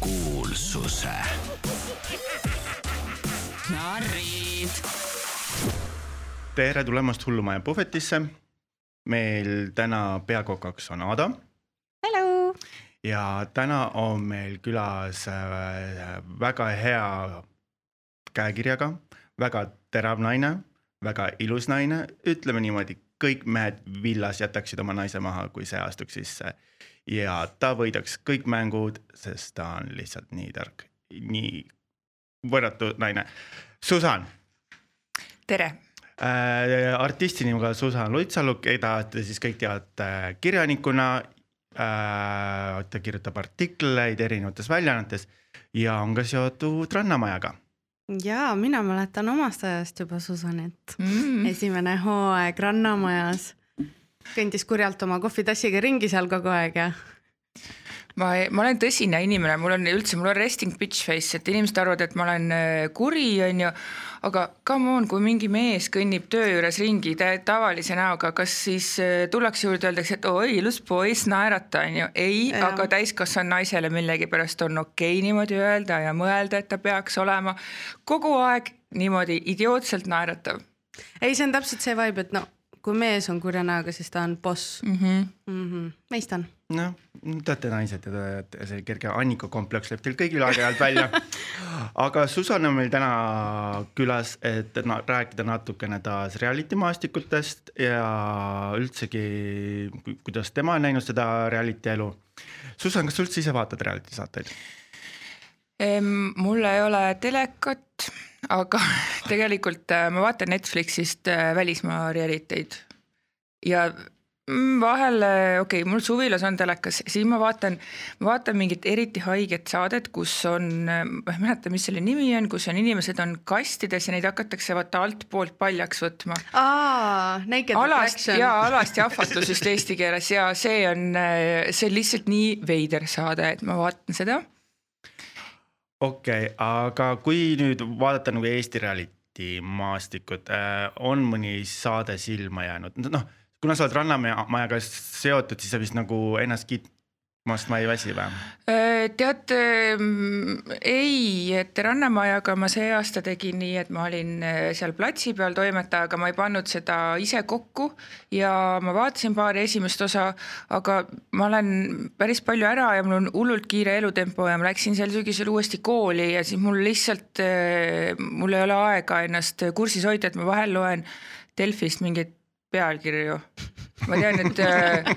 kuulsuse narrid. tere tulemast Hullumaja puhvetisse. meil täna peakokaks on Aada Hello. ja täna on meil külas äh, väga hea käekirjaga, väga terav naine, väga ilus naine, ütleme niimoodi, kõik mehed villas jätaksid oma naise maha, kui see astuks sisse. Ja ta võidaks kõik mängud, sest ta on lihtsalt nii tark, nii võrratu naine. Susan tere. äh,. artisti nimega Susan Luitsalu, keda te siis kõik teate kirjanikuna äh,. ta kirjutab artikleid erinevates väljaannetes ja on ka seotud Rannamajaga. ja mina mäletan omast ajast juba Susanit Mm. esimene hooaeg Rannamajas. Kõndis kurjalt oma kohvitassiga ringi seal kogu aeg ja ma, ma olen tõsine inimene, mul on üldse, mul on resting bitch face, et inimesed arvavad, et ma olen äh, kuri, on ju, aga come on, kui mingi mees kõnnib töö juures ringi tavalise näoga, kas siis äh, tullakse juurde, öeldakse, et oi, ilus poiss, naerata, on ju, ei, aga täiskasvanud naisele millegipärast on okei okay niimoodi öelda ja mõelda, et ta peaks olema kogu aeg niimoodi idiootselt naeratav. Ei, see on täpselt see vibe, et no kui mees on kurja näoga, siis ta on boss mm. -hmm. mm. -hmm. mõistan. noh, te olete naised ja te see kerge Annika kompleks läheb teil kõigil aeg-ajalt välja. aga Susan on meil täna külas, et no, rääkida natukene taas reality maastikutest ja üldsegi, kuidas tema on näinud seda reality elu. Susan, kas sa üldse ise vaatad reality saateid? mul ei ole telekat, aga tegelikult äh, ma vaatan Netflixist äh, välismaa reality'd ja mm, vahel, okei okay,, mul suvilas on telekas, siis ma vaatan, ma vaatan mingit eriti haiget saadet, kus on, ma ei mäleta, mis selle nimi on, kus on inimesed on kastides ja neid hakatakse vaata altpoolt paljaks võtma. alast ja alast jahvatus just eesti keeles. Ja see on, see on lihtsalt nii veider saade, et ma vaatan seda okei okay,, aga kui nüüd vaadata nagu Eesti reality maastikut äh,, on mõni saade silma jäänud, noh, kuna sa oled Rannamajaga seotud, siis sa vist nagu ennast kiitmast ma ei väsi või? tead, ei, et Rannamajaga ma see aasta tegin nii, et ma olin äh, seal platsi peal toimetaja, aga ma ei pannud seda ise kokku ja ma vaatasin paari esimest osa, aga ma olen päris palju ära ja mul on hullult kiire elutempo ja ma läksin sel sügisel uuesti kooli ja siis mul lihtsalt, mul ei ole aega ennast kursis hoida, et ma vahel loen Delfist mingeid pealkirju. ma tean, et äh,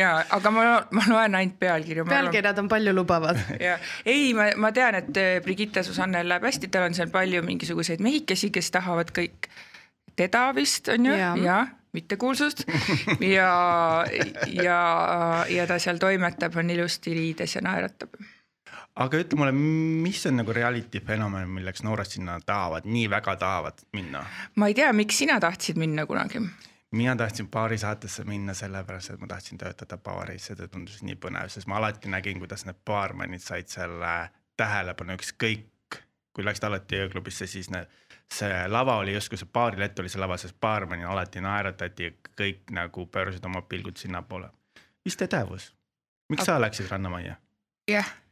ja, aga ma, ma loen ainult pealkirju. pealkirjad on paljulubavad. ja ei, ma, ma tean, et äh, Brigitte Susannel läheb hästi, tal on seal palju mingisuguseid mehikesi, kes tahavad kõik teda vist on ju, Jaa. ja mittekuulsust ja, ja, ja ta seal toimetab, on ilusti riides ja naeratab. Aga ütle mulle, mis on nagu reality fenomen, milleks noored sinna tahavad, nii väga tahavad minna? ma ei tea, miks sina tahtsid minna kunagi? mina tahtsin baarisaatesse minna sellepärast, et ma tahtsin töötada baaris ja see tundus nii põnev, sest ma alati nägin, kuidas need baarmenid said selle tähelepanu, ükskõik kui läksid alati ööklubisse, siis need, see lava oli justkui see baarilett oli see lava, sest baarmeni alati naeratati ja kõik nagu pöörasid oma pilgud sinnapoole. mis tegevus, miks sa läksid Rannamajja? jah, Äh,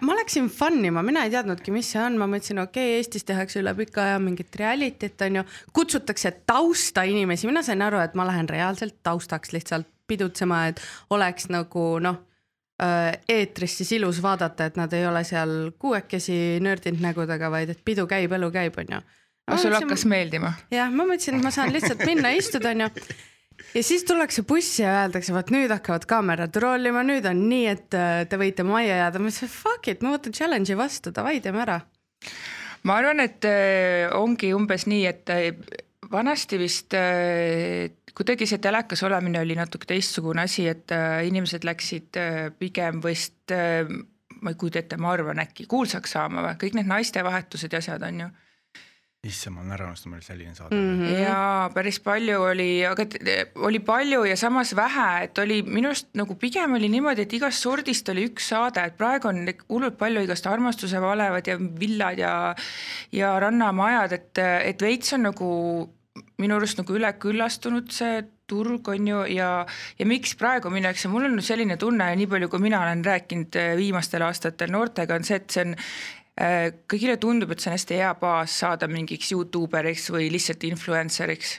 ma läksin fun ima, mina ei teadnudki, mis see on, ma mõtlesin, okei okay,, Eestis tehakse üle pika aja mingit reality't onju, kutsutakse tausta inimesi, mina sain aru, et ma lähen reaalselt taustaks lihtsalt pidutsema, et oleks nagu noh, eetris siis ilus vaadata, et nad ei ole seal kuuekesi nördinud nägudega, vaid et pidu käib, elu käib onju. sul hakkas meeldima? jah, ma mõtlesin, et ma saan lihtsalt minna istuda onju ja siis tullakse bussi ja öeldakse, vot nüüd hakkavad kaamerad rollima, nüüd on nii, et äh, te võite majja jääda. ma ütlesin fuck it, ma võtan challenge'i vastu, davai, teeme ära. ma arvan, et äh, ongi umbes nii, et äh, vanasti vist kuidagi see telekas olemine oli natuke teistsugune asi, et inimesed läksid pigem vist ma ei kujuta ette, ma arvan äkki kuulsaks saama või kõik need naistevahetused ja asjad on ju issand, ma olen ära unustanud, meil selline saade Mhm. mm. -hmm. ja päris palju oli, aga t- oli palju ja samas vähe, et oli minu arust nagu pigem oli niimoodi, et igast sordist oli üks saade, et praegu on hullult palju igast armastuse valevad ja villad ja ja rannamajad, et, et veits on nagu minu arust nagu üleküllastunud see turg on ju ja, ja miks praegu minnakse, mul on selline tunne, nii palju kui mina olen rääkinud äh, viimastel aastatel noortega, on see, et see on kõigile tundub, et see on hästi hea baas saada mingiks Youtuberiks või lihtsalt influencer'iks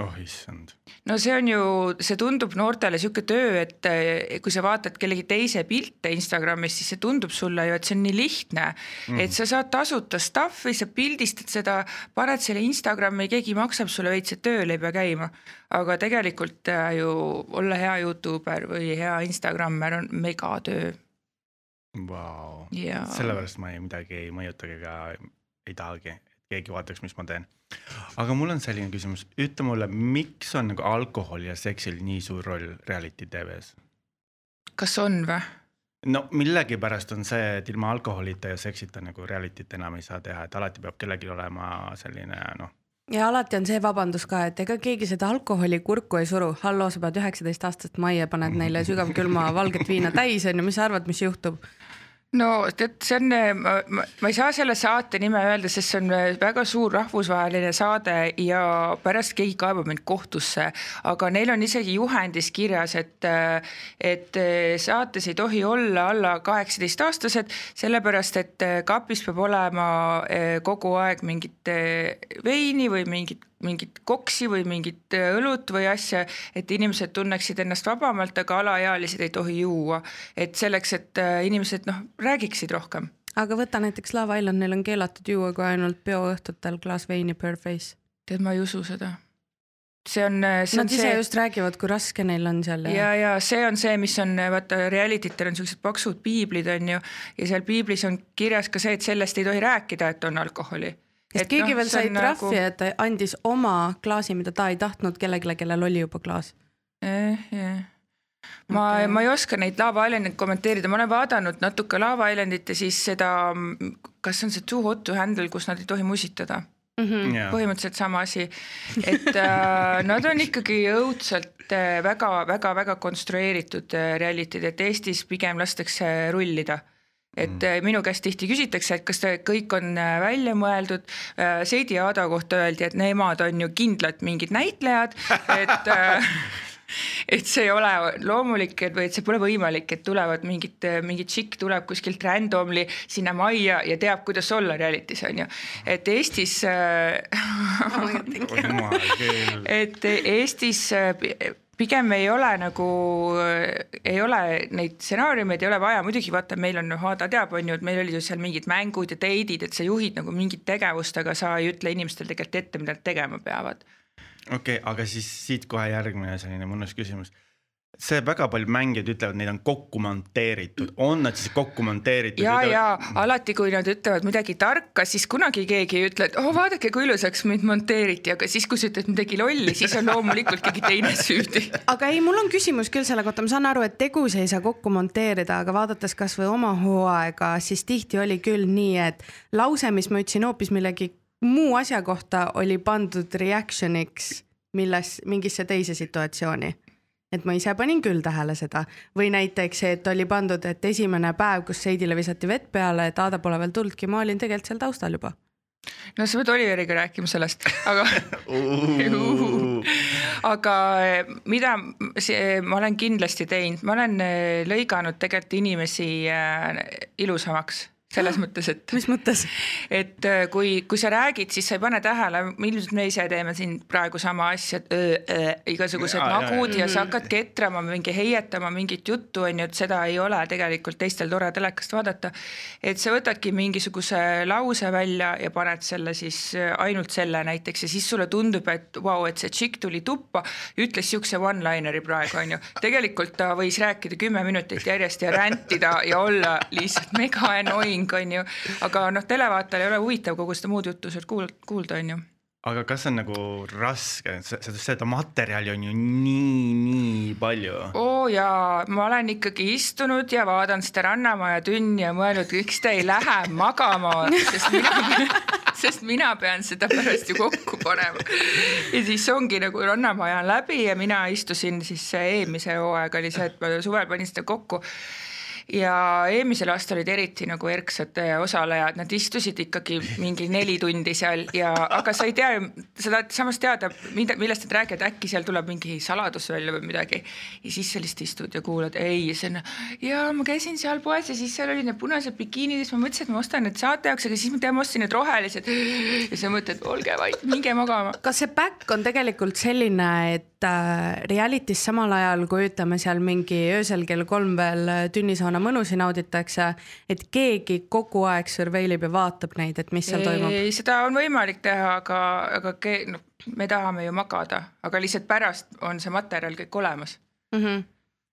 oh issand. no see on ju, see tundub noortele sihuke töö, et eh, kui sa vaatad kellegi teise pilte Instagramis, siis see tundub sulle ju, et see on nii lihtne mm., et sa saad tasuta stuff'i, sa pildistad seda, paned selle Instagrami, keegi maksab sulle veits, et tööl ei pea käima. aga tegelikult äh, ju olla hea Youtuber või hea Instagrammer on megatöö Vau, ja sellepärast ma ei midagi ei mõjutagi ega ei tahagi, et keegi vaataks, mis ma teen. aga mul on selline küsimus, ütle mulle, miks on nagu alkohol ja seksil nii suur roll reality tv-s? kas on või? no millegipärast on see, et ilma alkoholita ja seksita nagu reality't enam ei saa teha, et alati peab kellelgi olema selline noh, ja alati on see vabandus ka, et ega keegi seda alkoholi kurku ei suru. halloo, sa pead üheksateist aastast majja, paned neile sügavkülma valget viina täis onju, mis sa arvad, mis juhtub? No tead, see on, ma, ma, ei saa selle saate nime öelda, sest see on väga suur rahvusvaheline saade ja pärast keegi kaebab mind kohtusse, aga neil on isegi juhendis kirjas, et, et saates ei tohi olla alla kaheksateistaastased, sellepärast et kapis peab olema kogu aeg mingit veini või mingit mingit koksi või mingit äh, õlut või asja, et inimesed tunneksid ennast vabamalt, aga alaealised ei tohi juua. et selleks, et äh, inimesed noh, räägiksid rohkem. aga võta näiteks Love Island, neil on keelatud juua kui ainult peoõhtutel klaas veini per face. tead, ma ei usu seda see on, äh, see Nad on see. just räägivad, kui raske neil on seal ja, ja see on see, mis on vaata reality tel on siuksed paksud piiblid on ju ja seal piiblis on kirjas ka see, et sellest ei tohi rääkida, et on alkoholi sest keegi no, veel sai trahvi nagu..., et ta andis oma klaasi, mida ta ei tahtnud kellelegi, kellel oli juba klaas eh,. Yeah. ma okay., ma ei oska neid Lava Islandit kommenteerida, ma olen vaadanud natuke Lava Islandit ja siis seda, kas on see Too hot to handle, kus nad ei tohi musitada mm. -hmm. Yeah. põhimõtteliselt sama asi, et äh, nad on ikkagi õudselt väga-väga-väga äh, konstrueeritud äh, reality'd, et Eestis pigem lastakse rullida et mm. minu käest tihti küsitakse, et kas kõik on äh, välja mõeldud. Äh, Seidi ja Aado kohta öeldi, et nemad on ju kindlalt mingid näitlejad, et et see ei ole loomulik, et või et see pole võimalik, et tulevad mingid, mingi tšikk tuleb kuskilt randomly sinna majja ja teab, kuidas olla reality's on ju. et Eestis et Eestis pigem ei ole nagu, ei ole neid stsenaariumeid ei ole vaja, muidugi vaata, meil on noh, Aada teab, on ju, et meil olid ju seal mingid mängud ja date'id, et sa juhid nagu mingit tegevust, aga sa ei ütle inimestele tegelikult ette, mida nad tegema peavad. okei okay,, aga siis siit kohe järgmine selline mõnus küsimus see väga paljud mängijad ütlevad, neid on kokku monteeritud, on nad siis kokku monteeritud? ja ütlevad..., ja alati, kui nad ütlevad midagi tarka, siis kunagi keegi ei ütle, et oh vaadake, kui ilusaks mind monteeriti, aga siis, kui sa ütled midagi lolli, siis on loomulikult keegi teine süüdi. aga ei, mul on küsimus küll selle kohta, ma saan aru, et tegusid ei saa kokku monteerida, aga vaadates kasvõi oma hooaega, siis tihti oli küll nii, et lause, mis ma ütlesin hoopis millegi muu asja kohta, oli pandud reaction'iks milles, mingisse teise situatsiooni et ma ise panin küll tähele seda. Või näiteks see, et oli pandud, et esimene päev, kus Seidile visati vett peale, et Aada pole veel tulnudki, ma olin tegelikult seal taustal juba. No sa pead Oliveriga rääkima sellest, aga aga eh, mida see, ma olen kindlasti teinud, ma olen eh, lõiganud tegelikult inimesi eh, ilusamaks selles mõttes, et. mis mõttes? et äh, kui, kui sa räägid, siis sa ei pane tähele, ilmselt me ise teeme siin praegu sama asja, igasugused ja, magud ja, ja sa hakkad ketrama, mingi heietama mingit juttu, on ju, et seda ei ole tegelikult teistel tore telekast vaadata. et sa võtadki mingisuguse lause välja ja paned selle siis äh, ainult selle näiteks ja siis sulle tundub, et vau wow,, et see tšikk tuli tuppa, ütles siukse one-liner'i praegu on ju. tegelikult ta võis rääkida kümme minutit järjest ja rändida ja olla lihtsalt mega annoying ring, on ju. aga noh, televaatajal ei ole huvitav kogu seda muud juttu sealt kuulda, on ju aga kas on nagu raske, seda materjali on ju nii, nii palju. oo jaa, ma olen ikkagi istunud ja vaadanud seda Rannamaja tünni ja mõelnud, miks te ei lähe magama, sest mina, sest mina pean seda pärast ju kokku panema. ja siis ongi nagu Rannamaja on läbi ja mina istusin siis eelmise hooaega oli see, et ma suvel panin seda kokku ja eelmisel aastal olid eriti nagu erksad äh, osalejad, nad istusid ikkagi mingi neli tundi seal ja, aga sa ei tea sa tahad samas teada, mida, millest nad räägivad, äkki seal tuleb mingi saladus välja või midagi. ja siis sa lihtsalt istud ja kuulad, ei, see on ja ma käisin seal poes ja siis seal olid need punased bikiinid ja siis ma mõtlesin, et ma ostan need saate jaoks, aga siis ma tean, ma ostsin need rohelised. ja sa mõtled, olge vait, minge magama. kas see back on tegelikult selline, et äh, reality's samal ajal, kui ütleme seal mingi öösel kell kolm veel tünnisauna mõnusi nauditakse, et keegi kogu aeg surveil ib ja vaatab neid, et mis seal toimub? seda on võimalik teha, aga, aga ke, noh, me tahame ju magada, aga lihtsalt pärast on see materjal kõik olemas mm. -hmm.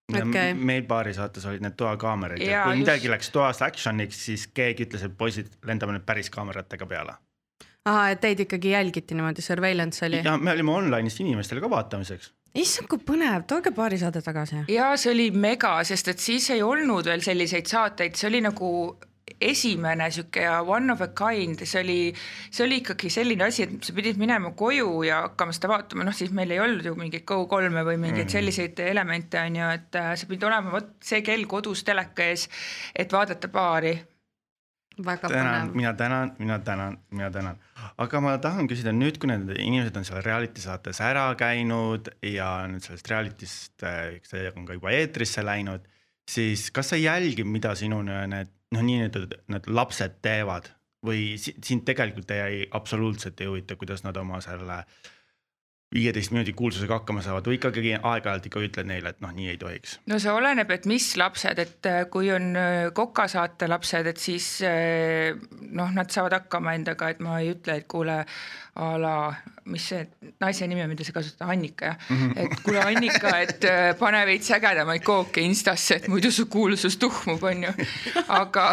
Okay. meil paari saates olid need toakaamerad ja, ja kui just. midagi läks toas action'iks, siis keegi ütles, et poisid, lendame nüüd päris kaameratega peale. ahah, et teid ikkagi jälgiti niimoodi, surveillance oli? ja me olime online'is inimestele ka vaatamiseks. Issand, kui põnev, tooge paari saade tagasi. ja see oli mega, sest et siis ei olnud veel selliseid saateid, see oli nagu esimene sihuke ja one of a kind, see oli, see oli ikkagi selline asi, et sa pidid minema koju ja hakkama seda vaatama, noh siis meil ei olnud ju mingeid Go3-e või mingeid Mhm. selliseid elemente on ju, et äh, sa pidid olema vot see kell kodus teleka ees, et vaadata paari. Väga tänan, mina tänan, mina tänan, mina tänan. aga ma tahan küsida nüüd, kui need inimesed on seal reality saates ära käinud ja nüüd sellest reality'st, eh, see on ka juba eetrisse läinud, siis kas sa jälgid, mida sinu need noh, nii-öelda need lapsed teevad? Või si- sind tegelikult ei absoluutselt ei huvita, kuidas nad oma selle viieteist minuti kuulsusega hakkama saavad või ikkagi aeg-ajalt ikka ütled neile, et noh, nii ei tohiks. no see oleneb, et mis lapsed, et äh, kui on äh, Koka saate lapsed, et siis äh, noh, nad saavad hakkama endaga, et ma ei ütle, et kuule a la, mis see naise nimi on, mida sa kasutad, Annika jah mm, -hmm. et kuule Annika, et äh, pane veits ägedamaid kooke Instasse, et muidu su kuulsus tuhmub, on ju. aga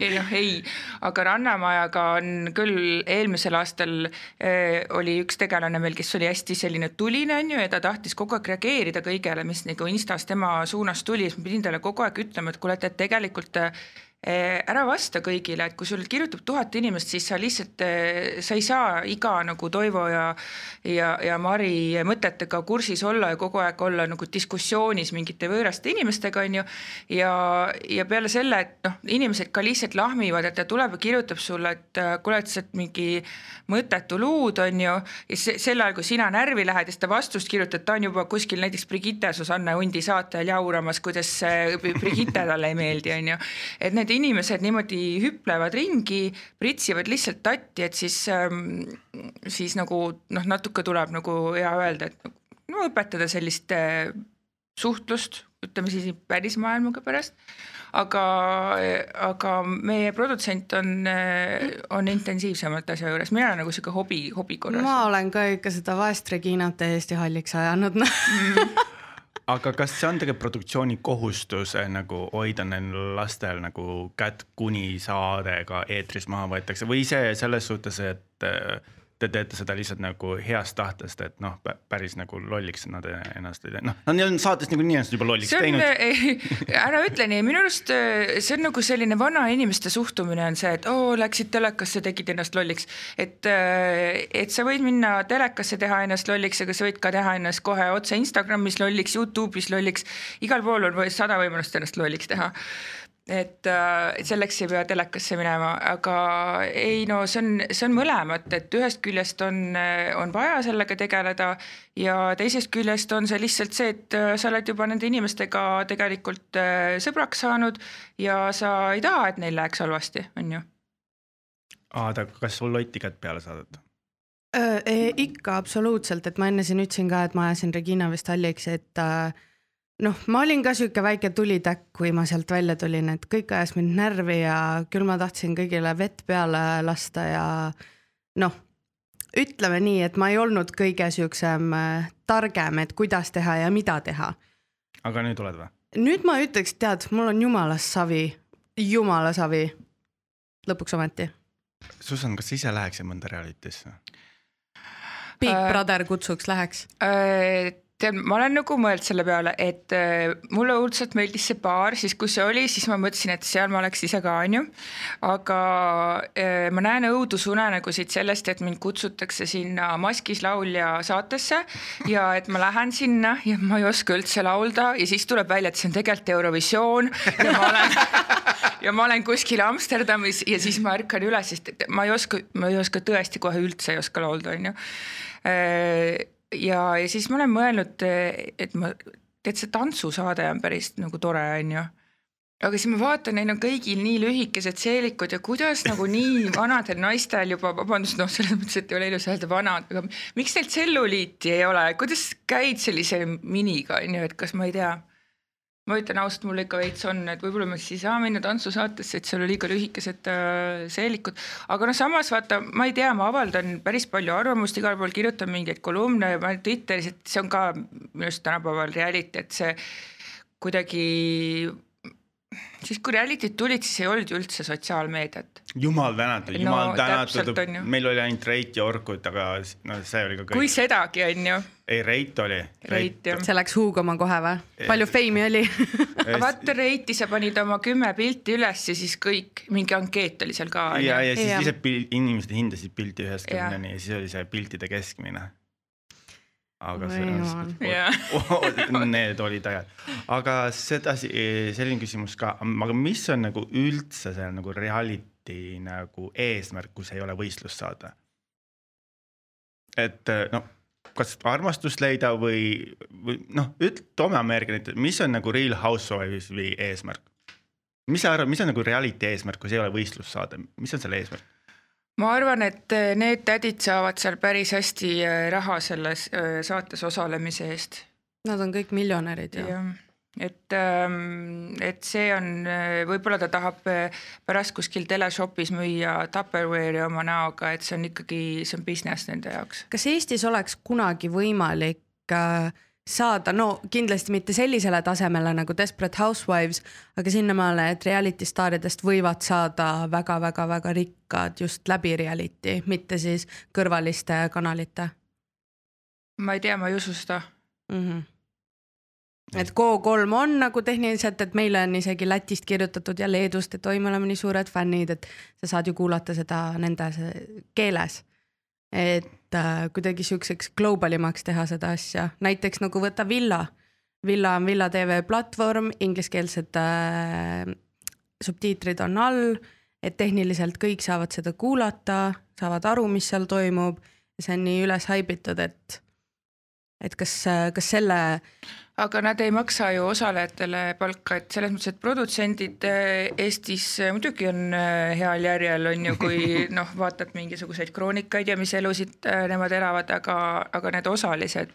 ei noh, ei, aga Rannamajaga on küll eelmisel aastal äh, oli üks tegelane meil, kes oli hästi selline tuline, on ju, ja ta tahtis kogu aeg reageerida kõigele, mis nagu Instas tema suunas tuli, siis ma pidin talle kogu aeg ütlema, et kuule, et tegelikult äh, ära vasta kõigile, et kui sul kirjutab tuhat inimest, siis sa lihtsalt, sa ei saa iga nagu Toivo ja ja, ja Mari mõtetega kursis olla ja kogu aeg olla nagu diskussioonis mingite võõraste inimestega, on ju. ja, ja peale selle, et noh, inimesed ka lihtsalt lahmivad, et ta tuleb ja kirjutab sulle, et äh, kuule, et sa oled mingi mõttetu luud, on ju. ja se, sel ajal, kui sina närvi lähed ja seda vastust kirjutad, ta on juba kuskil näiteks Brigitte Susanne Hundi saate ajal jauramas, kuidas Brigitte talle ei meeldi, on ju. et need inimesed niimoodi hüplevad ringi, pritsivad lihtsalt tatti, et siis ähm,, siis nagu noh, natuke tuleb nagu hea öelda, et no õpetada sellist äh, suhtlust, ütleme siis päris maailmaga pärast. aga, aga meie produtsent on, on intensiivsemalt asja juures, mina olen nagu sihuke hobi, hobi korras. ma olen ka ikka seda vaest Reginat täiesti halliks ajanud noh aga kas see on tegelikult produktsiooni kohustus nagu hoida neil lastel nagu kätt, kuni saade ka eetris maha võetakse? Või see selles suhtes, et te teete seda lihtsalt nagu heast tahtest, et noh, päris nagu lolliks nad ennast ei tee, noh, nad on saates niikuinii ennast juba lolliks see on, teinud. ära ütle nii, minu arust äh, see on nagu selline vana inimeste suhtumine on see, et oo, läksid telekasse, tegid ennast lolliks. et, äh, et sa võid minna telekasse, teha ennast lolliks, aga sa võid ka teha ennast kohe otse Instagramis lolliks, Youtube'is lolliks, igal pool on sada võimalust ennast lolliks teha et äh, selleks ei pea telekasse minema, aga ei no see on, see on mõlemat, et ühest küljest on, on vaja sellega tegeleda ja teisest küljest on see lihtsalt see, et äh, sa oled juba nende inimestega tegelikult äh, sõbraks saanud ja sa ei taha, et neil läheks halvasti, on ju. Aada, kas sul lotti kätt peale saadad? E, ikka absoluutselt, et ma enne siin ütlesin ka, et ma ajasin Regina vist halliks, et äh, noh, ma olin ka sihuke väike tulitäkk, kui ma sealt välja tulin, et kõik ajas mind närvi ja küll ma tahtsin kõigile vett peale lasta ja noh, ütleme nii, et ma ei olnud kõige siuksem äh, targem, et kuidas teha ja mida teha. aga nüüd oled või? nüüd ma ütleks, tead, mul on jumala savi, jumala savi. lõpuks ometi. Susan, kas sa ise läheksid mõnda reality'sse? Big Äh, Brother kutsuks, läheks. Tead, ma olen nagu mõelnud selle peale, et äh, mulle õudselt meeldis see baar, siis kui see oli, siis ma mõtlesin, et seal ma oleks ise ka, on ju. aga äh, ma näen õudusunenägusid sellest, et mind kutsutakse sinna Maskis laulja saatesse ja et ma lähen sinna ja ma ei oska üldse laulda ja siis tuleb välja, et see on tegelikult Eurovisioon ja ma olen ja ma olen kuskil Amsterdamis ja siis ma ärkan üles, sest ma ei oska, ma ei oska tõesti kohe üldse ei oska laulda, on ju äh, ja, ja siis ma olen mõelnud, et ma, tead see tantsusaade on päris nagu tore, on ju aga siis ma vaatan, neil on kõigil nii lühikesed seelikud ja kuidas nagu nii vanadel naistel juba, vabandust, noh, selles mõttes, et ei ole ilus öelda vanad, aga miks neil tselluliiti ei ole, kuidas käid sellise miniga, on ju, et kas ma ei tea ma ütlen ausalt, mul ikka veits on, et võib-olla ma siis ei saa minna tantsusaatesse, et seal on liiga lühikesed äh, seelikud. aga noh, samas vaata, ma ei tea, ma avaldan päris palju arvamust, igal pool kirjutan mingeid kolumne, ma olen Twitteris, et see on ka minu arust tänapäeval reality, et see kuidagi siis kui reality'd tulid, siis ei olnud ju üldse sotsiaalmeediat. jumal tänatud, jumal no, tänatud, meil oli ainult Reit ja Orkut, aga no see oli ka kõik. kui sedagi, on ju. ei, Reit oli. Reit jah. see läks huugama kohe või? palju feimi oli aga vaata Reiti, sa panid oma kümme pilti üles ja siis kõik, mingi ankeet oli seal ka. ja, ja siis ise inimesed hindasid pilti ühest kümneni ja siis oli see piltide keskmine aga see on, need olid ajad, aga sedasi, selline küsimus ka, aga mis on nagu üldse see nagu reality nagu eesmärk, kus ei ole võistlust saada? et noh, kas armastust leida või, või noh, üt-, toome Ameerika näite, mis on nagu Real Housewive'i eesmärk? mis sa arvad, mis on nagu reality eesmärk, kui see ei ole võistlust saada, mis on selle eesmärk? Ma arvan, et eh, need tädid saavad seal päris hästi eh, raha selles eh, saates osalemise eest. Nad on kõik miljonärid ju. jah, et, ehm, et see on, võib-olla ta tahab pärast kuskil teleshopis müüa Tupperware'i oma näoga, et see on ikkagi, see on business nende jaoks. kas Eestis oleks kunagi võimalik äh, saada, no kindlasti mitte sellisele tasemele nagu Desperate Housewives, aga sinnamaale, et reality staaridest võivad saada väga-väga-väga rikkad just läbi reality, mitte siis kõrvaliste kanalite. ma ei tea, ma ei usu seda mm. -hmm et Go3 on nagu tehniliselt, et meile on isegi Lätist kirjutatud ja Leedust, et oi, me oleme nii suured fännid, et sa saad ju kuulata seda nende keeles et äh, kuidagi siukseks globalimaks teha seda asja, näiteks nagu võtta Villa. Villa on Villa tv platvorm, ingliskeelsed äh, subtiitrid on all, et tehniliselt kõik saavad seda kuulata, saavad aru, mis seal toimub. see on nii üles haibitud, et, et kas, kas selle aga nad ei maksa ju osalejatele palka, et selles mõttes, et produtsendid eh, Eestis eh, muidugi on eh, heal järjel, on ju, kui noh, vaatad mingisuguseid kroonikaid ja mis elusid nemad elavad, aga, aga need osalised,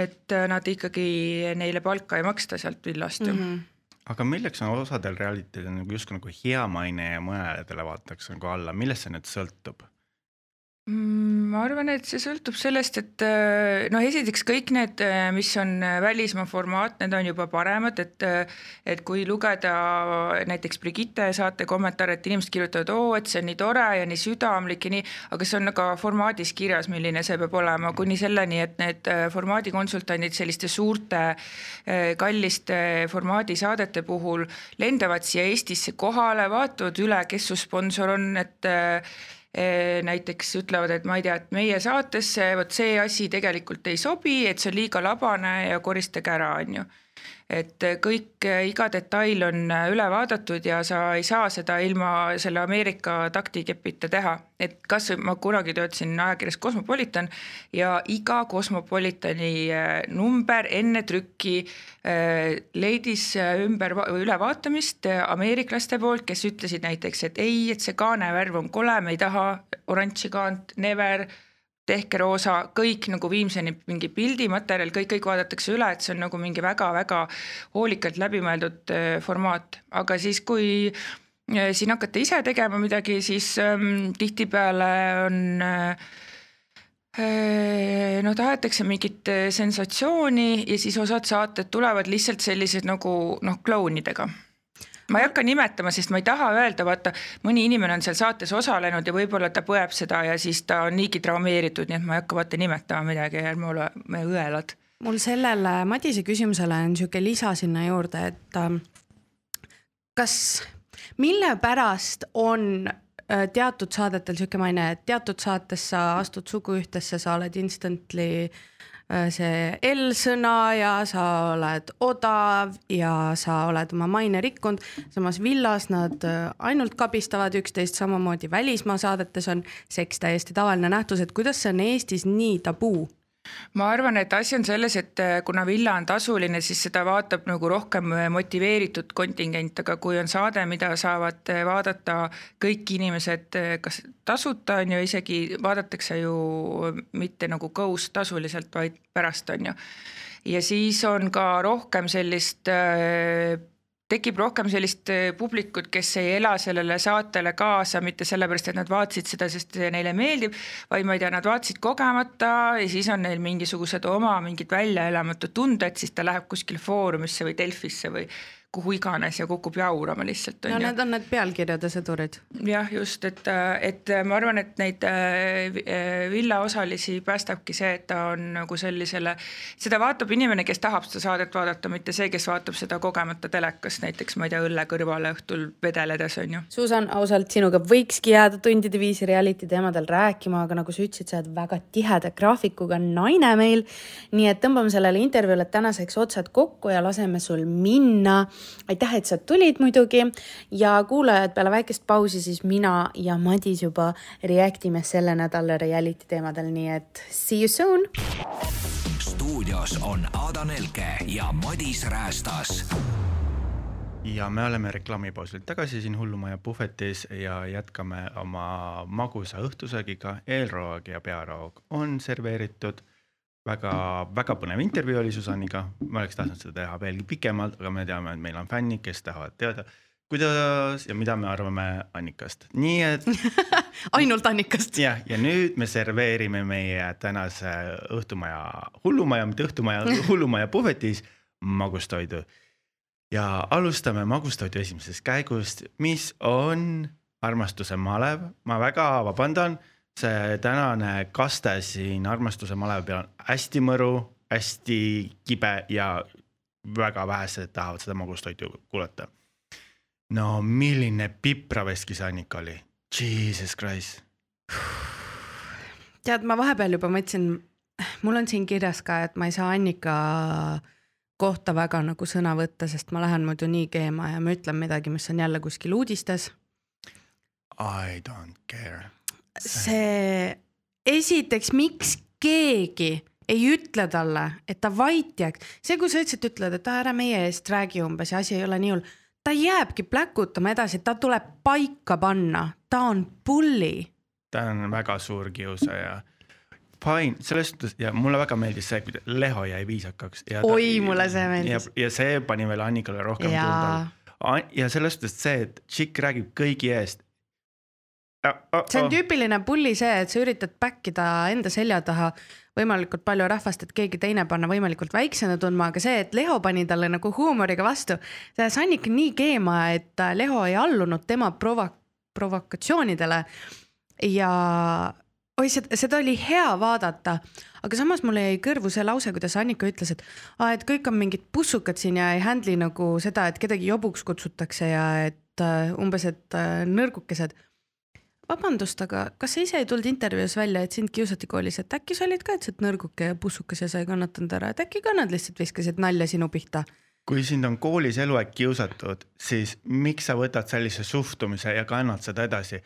et nad ikkagi, neile palka ei maksta sealt villast ju mm. -hmm aga milleks on osadel realitydel nagu justkui nagu hea maine ja mõnedele vaadatakse nagu alla, millest see nüüd sõltub? Mm, ma arvan, et see sõltub sellest, et äh, noh, esiteks kõik need, äh, mis on äh, välismaa formaat, need on juba paremad, et et kui lugeda näiteks Brigitte saate kommentaare, et inimesed kirjutavad, oo, et see on nii tore ja nii südamlik ja nii, aga see on ka formaadis kirjas, milline see peab olema, kuni selleni, et need formaadikonsultandid selliste suurte kalliste formaadisaadete puhul lendavad siia Eestisse kohale, vaatavad üle, kes su sponsor on, et näiteks ütlevad, et ma ei tea, et meie saatesse vot see asi tegelikult ei sobi, et see on liiga labane ja koristage ära, on ju et kõik, iga detail on üle vaadatud ja sa ei saa seda ilma selle Ameerika taktikepita teha. et kas ma kunagi töötasin ajakirjas Cosmopolitan ja iga Cosmopolitani äh, number enne trükki äh, leidis äh, ümber ülevaatamist ameeriklaste poolt, kes ütlesid näiteks, et ei, et see kaanevärv on kole, me ei taha oranži kaant, never tehke roosa, kõik nagu viimseni mingi pildimaterjal, kõik, kõik vaadatakse üle, et see on nagu mingi väga-väga hoolikalt läbimõeldud äh, formaat, aga siis, kui äh, siin hakata ise tegema midagi, siis ähm, tihtipeale on äh, äh no tahetakse mingit sensatsiooni ja siis osad saated tulevad lihtsalt sellised nagu noh, klounidega ma ei hakka nimetama, sest ma ei taha öelda, vaata mõni inimene on seal saates osalenud ja võib-olla ta põeb seda ja siis ta on niigi traumeeritud, nii et ma ei hakka vaata nimetama midagi, ärme ole õelad. Mul sellele Madise küsimusele on sihuke lisa sinna juurde, et ähm, kas, mille pärast on äh, teatud saadetel sihuke maine, et teatud saates sa astud suguühtesse, sa oled instantly äh, see L-sõna ja sa oled odav ja sa oled oma maine rikkunud. samas villas nad äh, ainult kabistavad üksteist, samamoodi välismaa saadetes on seks täiesti tavaline nähtus, et kuidas see on Eestis nii tabuu? Ma arvan, et asi on selles, et äh, kuna villa on tasuline, siis seda vaatab nagu rohkem äh, motiveeritud kontingent, aga kui on saade, mida saavad äh, vaadata kõik inimesed, kas tasuta on ju, isegi vaadatakse ju mitte nagu kõus tasuliselt, vaid pärast on ju. ja siis on ka rohkem sellist tekib rohkem sellist äh, publikut, kes ei ela sellele saatele kaasa mitte sellepärast, et nad vaatasid seda, sest see neile meeldib, vaid ma ei tea, nad vaatasid kogemata ja siis on neil mingisugused oma mingid väljaelamatud tunded, siis ta läheb kuskile Foorumisse või Delfisse või kuhu iganes ja kukub jaurama lihtsalt. no need on need pealkirjade sõdurid. jah, just, et, et ma arvan, et neid äh, villaosalisi päästabki see, et ta on nagu sellisele, seda vaatab inimene, kes tahab seda saadet vaadata, mitte see, kes vaatab seda kogemata telekast, näiteks ma ei tea, õlle kõrvale õhtul vedeledes on ju. Susan, ausalt sinuga võikski jääda tundide viisi reality teemadel rääkima, aga nagu sa ütlesid, sa oled väga tiheda graafikuga naine meil. nii et tõmbame sellele intervjuule tänaseks otsad kokku ja laseme sul minna aitäh, et sa tulid muidugi ja kuulajad, peale väikest pausi siis mina ja Madis juba react ime selle nädala reality teemadel, nii et see you soon. stuudios on Ada Nelke ja Madis Räästas ja me oleme reklaamipausilt tagasi siin Hullumaja puhvetis ja jätkame oma magusa õhtusöögiga. eelroog ja pearoog on serveeritud väga-väga põnev intervjuu oli Susanniga, ma oleks tahtnud seda teha veelgi pikemalt, aga me teame, et meil on fännid, kes tahavad teada, kuidas ja mida me arvame Annikast, nii et ainult Annikast. jah, ja nüüd me serveerime meie tänase õhtumaja, hullumaja, mitte õhtumaja, hullumaja puhvetis magustoidu. ja alustame magustoidu esimesest käigust, mis on armastuse malev, ma väga vabandan see tänane kaste siin armastuse malevi peal on hästi mõru, hästi kibe ja väga vähesed tahavad seda magustoitu kuulata. no milline pipraveski see Annika oli, jesus christ. tead, ma vahepeal juba mõtlesin, mul on siin kirjas ka, et ma ei saa Annika kohta väga nagu sõna võtta, sest ma lähen muidu nii keema ja ma ütlen midagi, mis on jälle kuskil uudistes. I don't care see, esiteks, miks keegi ei ütle talle, et ta vait jääks, see, kui sa ütlesid, ütled, et ära meie eest räägi umbes ja asi ei ole nii hull, ta jääbki pläkutama edasi, ta tuleb paika panna, ta on pulli. ta on väga suur kiusaja. Fine, selles suhtes ja mulle väga meeldis see, kui Leho jäi viisakaks. oi, mulle see meeldis. ja see pani veel Annikale rohkem tunda. ja selles suhtes see, et Chick räägib kõigi eest see on tüüpiline pulli see, et sa üritad back ida enda selja taha võimalikult palju rahvast, et keegi teine panna võimalikult väiksena tundma, aga see, et Leho pani talle nagu huumoriga vastu, see ajas Annika nii keema, et Leho ei allunud tema provo-, provokatsioonidele. ja oi, seda, seda oli hea vaadata, aga samas mulle jäi kõrvu see lause, kuidas Annika ütles, et aa, et kõik on mingid pussukad siin ja ei handle'i nagu seda, et kedagi jobuks kutsutakse ja et uh, umbes, et uh, nõrgukesed vabandust, aga kas sa ise ei tulnud intervjuus välja, et sind kiusati koolis, et äkki sa olid ka lihtsalt nõrguke ja pussukas ja sa ei kannatanud ära, et äkki ka nad lihtsalt viskasid nalja sinu pihta? kui sind on koolis eluaeg kiusatud, siis miks sa võtad sellise suhtumise ja kannad seda edasi?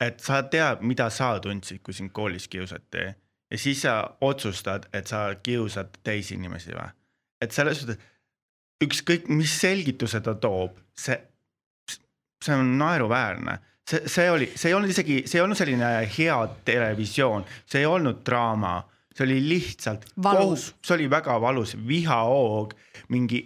et sa tead, mida sa tundsid, kui sind koolis kiusati ja siis sa otsustad, et sa kiusad teisi inimesi või? et selles suhtes ükskõik, mis selgituse ta toob, see, see on naeruväärne see, see oli, see ei olnud isegi, see ei olnud selline hea televisioon, see ei olnud draama, see oli lihtsalt valus, see oli väga valus, vihahoog, mingi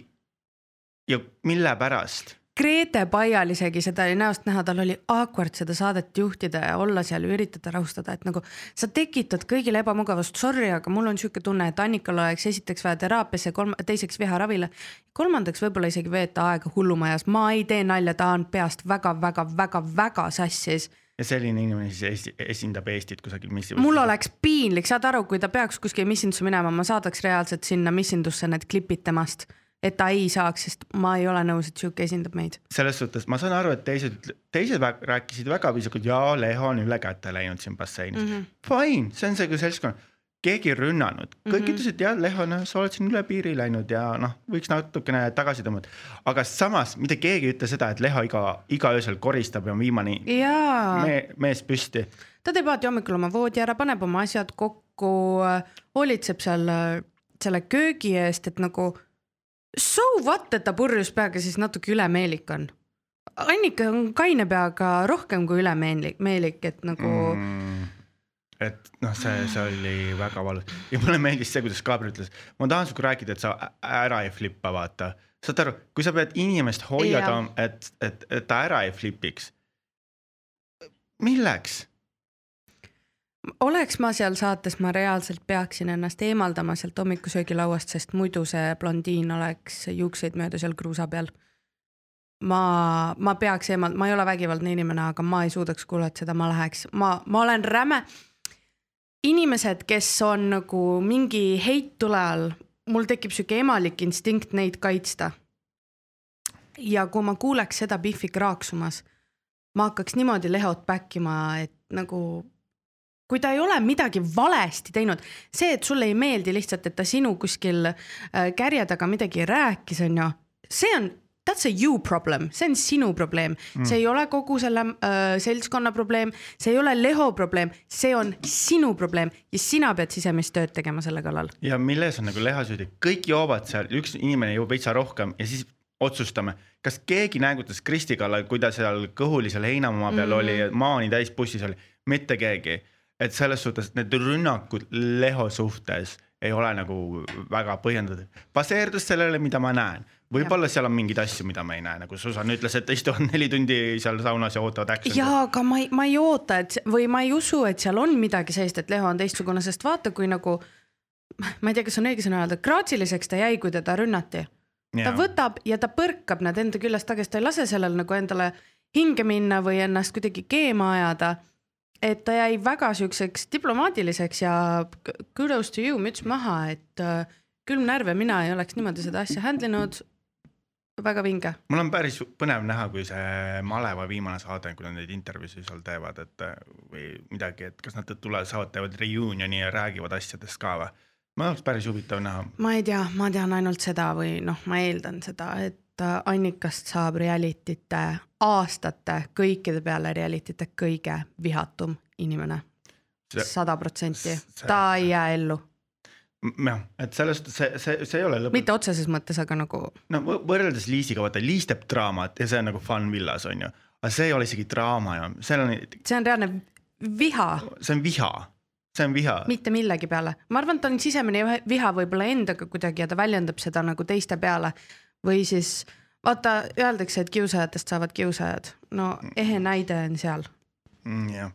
ja mille pärast Grete Paial isegi seda oli näost näha, tal oli awkward seda saadet juhtida ja olla seal ja üritada rahustada, et nagu sa tekitad kõigile ebamugavust, sorry, aga mul on sihuke tunne, et Annikal oleks esiteks vaja teraapiasse, kolm, teiseks viharavile. kolmandaks võib-olla isegi veeta aega hullumajas, ma ei tee nalja, ta on peast väga-väga-väga-väga sassis ja selline inimene siis esi, esindab Eestit kusagil missi. mul oleks piinlik, saad aru, kui ta peaks kuskile missindusse minema, ma saadaks reaalselt sinna missindusse need klipid temast, et ta ei saaks, sest ma ei ole nõus, et sihuke esindab meid. selles suhtes ma saan aru, et teised, teised rääkisid väga viisakalt ja Leho on üle käte läinud siin basseinis mm. -hmm. Fine, see on see kui seltskond, keegi ei rünnanud, kõik mm -hmm. ütlesid jah, Leho, noh, sa oled siin üle piiri läinud ja noh, võiks natukene tagasi tõmmata. aga samas mitte keegi ei ütle seda, et Leho iga, iga öösel koristab ja on viimane jaa me, mees püsti. ta teeb alati hommikul oma voodi ära, paneb oma asjad kokku, hoolitseb seal äh, selle köögi eest, et nagu so what, et ta purjus peaga siis natuke ülemeelik on. Annika on kaine peaga rohkem kui ülemeelik, meelik, et nagu mm. et noh, see, see oli väga valus ja mulle meeldis see, kuidas Gabriel ütles, ma tahan sinuga rääkida, et sa ära ei flippa, vaata. saad aru, kui sa pead inimest hoiada, et, et, et ta ära ei flipiks. milleks? Oleks ma seal saates, ma reaalselt peaksin ennast eemaldama sealt hommikusöögilauast, sest muidu see blondiin oleks juukseid mööda seal kruusa peal. ma, ma peaks eemal-, ma ei ole vägivaldne inimene, aga ma ei suudaks kuulata seda, ma läheks, ma, ma olen räme. inimesed, kes on nagu mingi heit tule all, mul tekib sihuke emalik instinkt neid kaitsta. ja kui ma kuuleks seda Biffi kraaksumas, ma hakkaks niimoodi lehot back ima, et nagu kui ta ei ole midagi valesti teinud, see, et sulle ei meeldi lihtsalt, et ta sinu kuskil äh, kärje taga midagi rääkis, on ju, see on, that's a you problem, see on sinu probleem mm., see ei ole kogu selle äh, seltskonna probleem, see ei ole Leho probleem, see on sinu probleem ja sina pead sisemist tööd tegema selle kallal. ja milles on nagu Leho süüdi, kõik joovad seal, üks inimene joob veitsa rohkem ja siis otsustame, kas keegi näägutas Kristi kallal, kui ta seal kõhuli seal heinamaa peal mm. oli, maani täis bussis oli, mitte keegi. Et selles suhtes need rünnakud Leho suhtes ei ole nagu väga põhjendatud, baseerus sellele, mida ma näen. võib-olla seal on mingeid asju, mida ma ei näe, nagu Susan ütles, et istuvad neli tundi seal saunas ja ootavad action'i. ja aga ma ei, ma ei oota, et või ma ei usu, et seal on midagi sellist, et Leho on teistsugune, sest vaata, kui nagu ma ei tea, kas on õige sõna öelda, graatsiliseks ta jäi, kui teda rünnati ta võtab ja ta põrkab nad enda küljest tagasi, ta ei lase sellel nagu endale hinge minna või ennast kuidagi keema ajada. Et ta jäi väga siukseks diplomaatiliseks ja kudos to you, müts maha, et äh, külm närv ja mina ei oleks niimoodi seda asja handle inud. väga vinge. mul on päris põnev näha, kui see maleva viimane saade, kui nad neid intervjuusid seal teevad, et äh, või midagi, et kas nad tulevad, saavad, teevad reunioni ja räägivad asjadest ka või? ma oleks päris huvitav näha. ma ei tea, ma tean ainult seda või noh, ma eeldan seda, et äh, Annikast saab realitite aastate kõikide peale realitite kõige vihatum inimene. Sada protsenti, ta ei jää ellu, jah, et selles suhtes see, see, see ei ole lõpuks, mitte otseses mõttes, aga nagu no võ- võrreldes Liisiga, vaata Liis teeb draamat ja see on nagu Fun Villas on ju, aga see ei ole isegi draama ju, seal on, see on reaalne viha. See on viha, see on viha. mitte millegi peale, ma arvan, et ta on sisemine viha- viha võib-olla endaga kuidagi ja ta väljendab seda nagu teiste peale või siis vaata, öeldakse, et kiusajatest saavad kiusajad, no ehe näide on seal Mm, jah,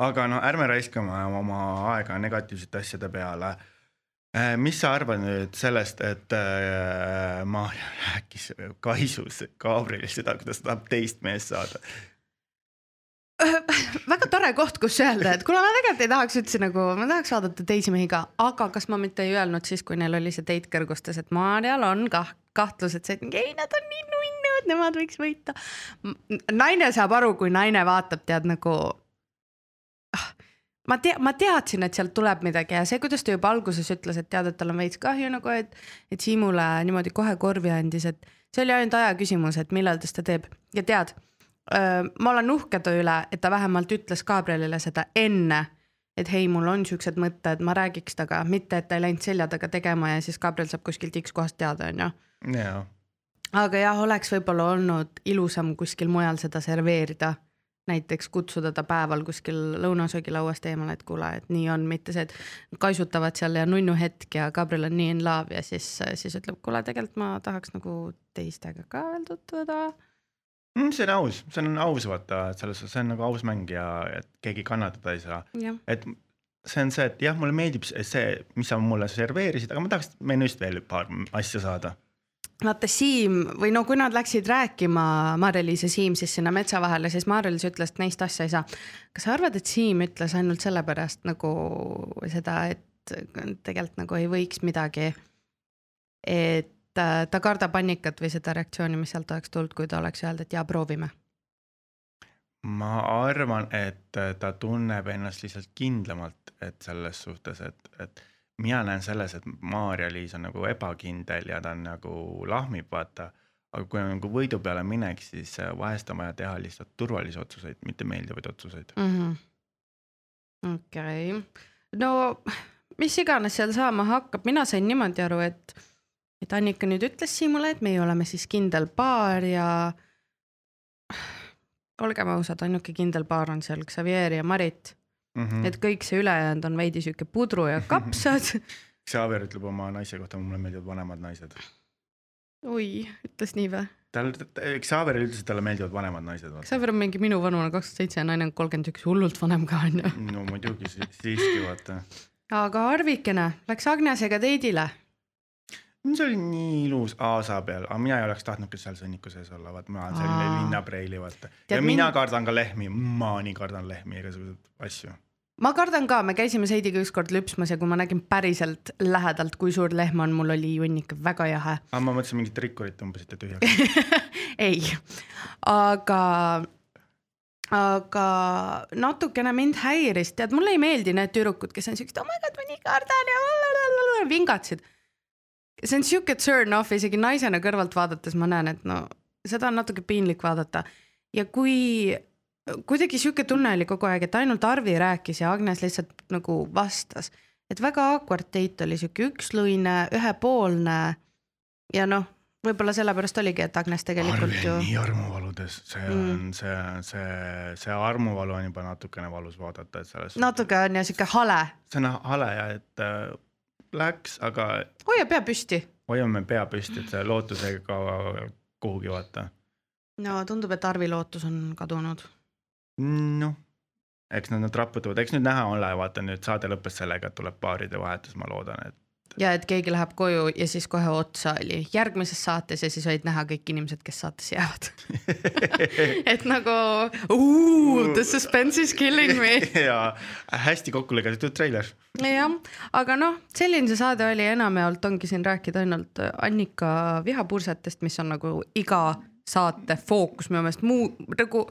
aga no ärme raiskame oma aega negatiivsete asjade peale. mis sa arvad nüüd sellest, et äh, Maarja rääkis Kaisus Gabrielil seda, kuidas ta tahab teist meest saada. väga tore koht, kus öelda, et kuna ma tegelikult ei tahaks üldse nagu, ma tahaks vaadata teisi mehi ka, aga kas ma mitte ei öelnud siis, kui neil oli see date kõrgustes, et Maarjal on kah kahtlus, et see, et ei, nad on nii nunnud, nemad võiks võita. naine saab aru, kui naine vaatab, tead nagu. ma tea, ma teadsin, et sealt tuleb midagi ja see, kuidas ta juba alguses ütles, et tead, et tal on veits kahju nagu, et, et Siimule niimoodi kohe korvi andis, et see oli ainult aja küsimus, et millal ta seda teeb ja tead ma olen uhke ta üle, et ta vähemalt ütles Gabrielile seda enne, et hei, mul on siuksed mõtted, ma räägiks temaga, mitte et ta ei läinud selja taga tegema ja siis Gabriel saab kuskilt X kohast teada, onju. aga jah, oleks võib-olla olnud ilusam kuskil mujal seda serveerida. näiteks kutsuda ta päeval kuskil lõunasöögilauast eemale, et kuule, et nii on, mitte see, et kaisutavad seal ja nunnu hetk ja Gabriel on nii in love ja siis, siis ütleb, kuule, tegelikult ma tahaks nagu teistega ka veel tutvuda Mm, see on aus, see on aus, vaata, et selles suhtes see on nagu aus mäng ja et keegi kannatada ei saa, et see on see, et jah, mulle meeldib see- mis sa mulle serveerisid, aga ma tahaks menüüst veel paar asja saada. vaata Siim või no kui nad läksid rääkima, Mare-Liis ja Siim siis sinna metsa vahele, siis Mare-Liis ütles, et neist asja ei saa. kas sa arvad, et Siim ütles ainult sellepärast nagu seda, et tegelikult nagu ei võiks midagi, et ta kardab panikat või seda reaktsiooni, mis sealt oleks tulnud, kui ta oleks öelnud, et jaa, proovime. ma arvan, et äh, ta tunneb ennast lihtsalt kindlamalt, et selles suhtes, et, et mina näen selles, et Maarja-Liis on nagu ebakindel ja ta on nagu lahmib, vaata. aga kui on nagu võidu peale minek, siis äh, vahest on vaja teha lihtsalt turvalisi otsuseid, mitte meeldivaid otsuseid. okei, no mis iganes seal saama hakkab, mina sain niimoodi aru, et, et Annika nüüd ütles Siimule, et meie oleme siis kindel paar ja olgem ausad, ainuke kindel paar on seal Xavier ja Marit Mm mm., -hmm. et kõik see ülejäänud on veidi sihuke pudru ja kapsad. Xaver ütleb oma naise kohta, mulle meeldivad vanemad naised. oi, ütles nii või? tal, Xaver ütles, et talle meeldivad vanemad naised. Xavier on mingi minu vanune kakskümmend seitse ja naine on kolmkümmend üks, hullult vanem ka onju. no muidugi si- siiski vaata. aga Arvikene läks Agnesega teidile. See oli nii ilus aasa peal, aga mina ei oleks tahtnudki seal sõnniku sees olla, vaata ma olen selline linnapreili, vaata. Ja mina mind- kardan ka lehmi, ma nii kardan lehmi, igasuguseid asju. ma kardan ka, me käisime Heidiga ükskord lüpsmas ja kui ma nägin päriselt lähedalt, kui suur lehm on, mul oli junn ikka väga jahe. aga ma mõtlesin mingit rikkurit tõmbasite tühjaks. ei, aga, aga natukene mind häiris, tead, mulle ei meeldi need tüdrukud, kes on siuksed, oh my god, ma nii kardan ja lalalala", vingatsid. See on siuke turn off, isegi naisena kõrvalt vaadates ma näen, et no seda on natuke piinlik vaadata ja kui kuidagi sihuke tunne oli kogu aeg, et ainult Arvi rääkis ja Agnes lihtsalt nagu vastas, et väga awkward date oli sihuke üksluine, ühepoolne ja noh, võib-olla sellepärast oligi, et Agnes tegelikult Arvi ju nii armuvaludes, see Mm. on, see, see, see armuvalu on juba natukene valus vaadata, et selles. natuke on ja sihuke hale, see on hale ja et läks, aga hoia pea püsti. hoiame pea püsti, et see lootus ei kao kuhugi vaata. no tundub, et Arvi lootus on kadunud. noh, eks nad nüüd raputavad, eks nüüd näha ole, vaata nüüd saade lõppes sellega, et tuleb paaride vahetus, ma loodan, et ja et keegi läheb koju ja siis kohe otsa oli järgmises saates ja siis olid näha kõik inimesed, kes saatesse jäävad. et nagu the suspense is killing me. ja hästi kokku lõigatud treiler. jah, aga noh, selline see saade oli, enamjaolt ongi siin rääkida ainult Annika vihapursetest, mis on nagu iga saate fookus minu meelest, muu nagu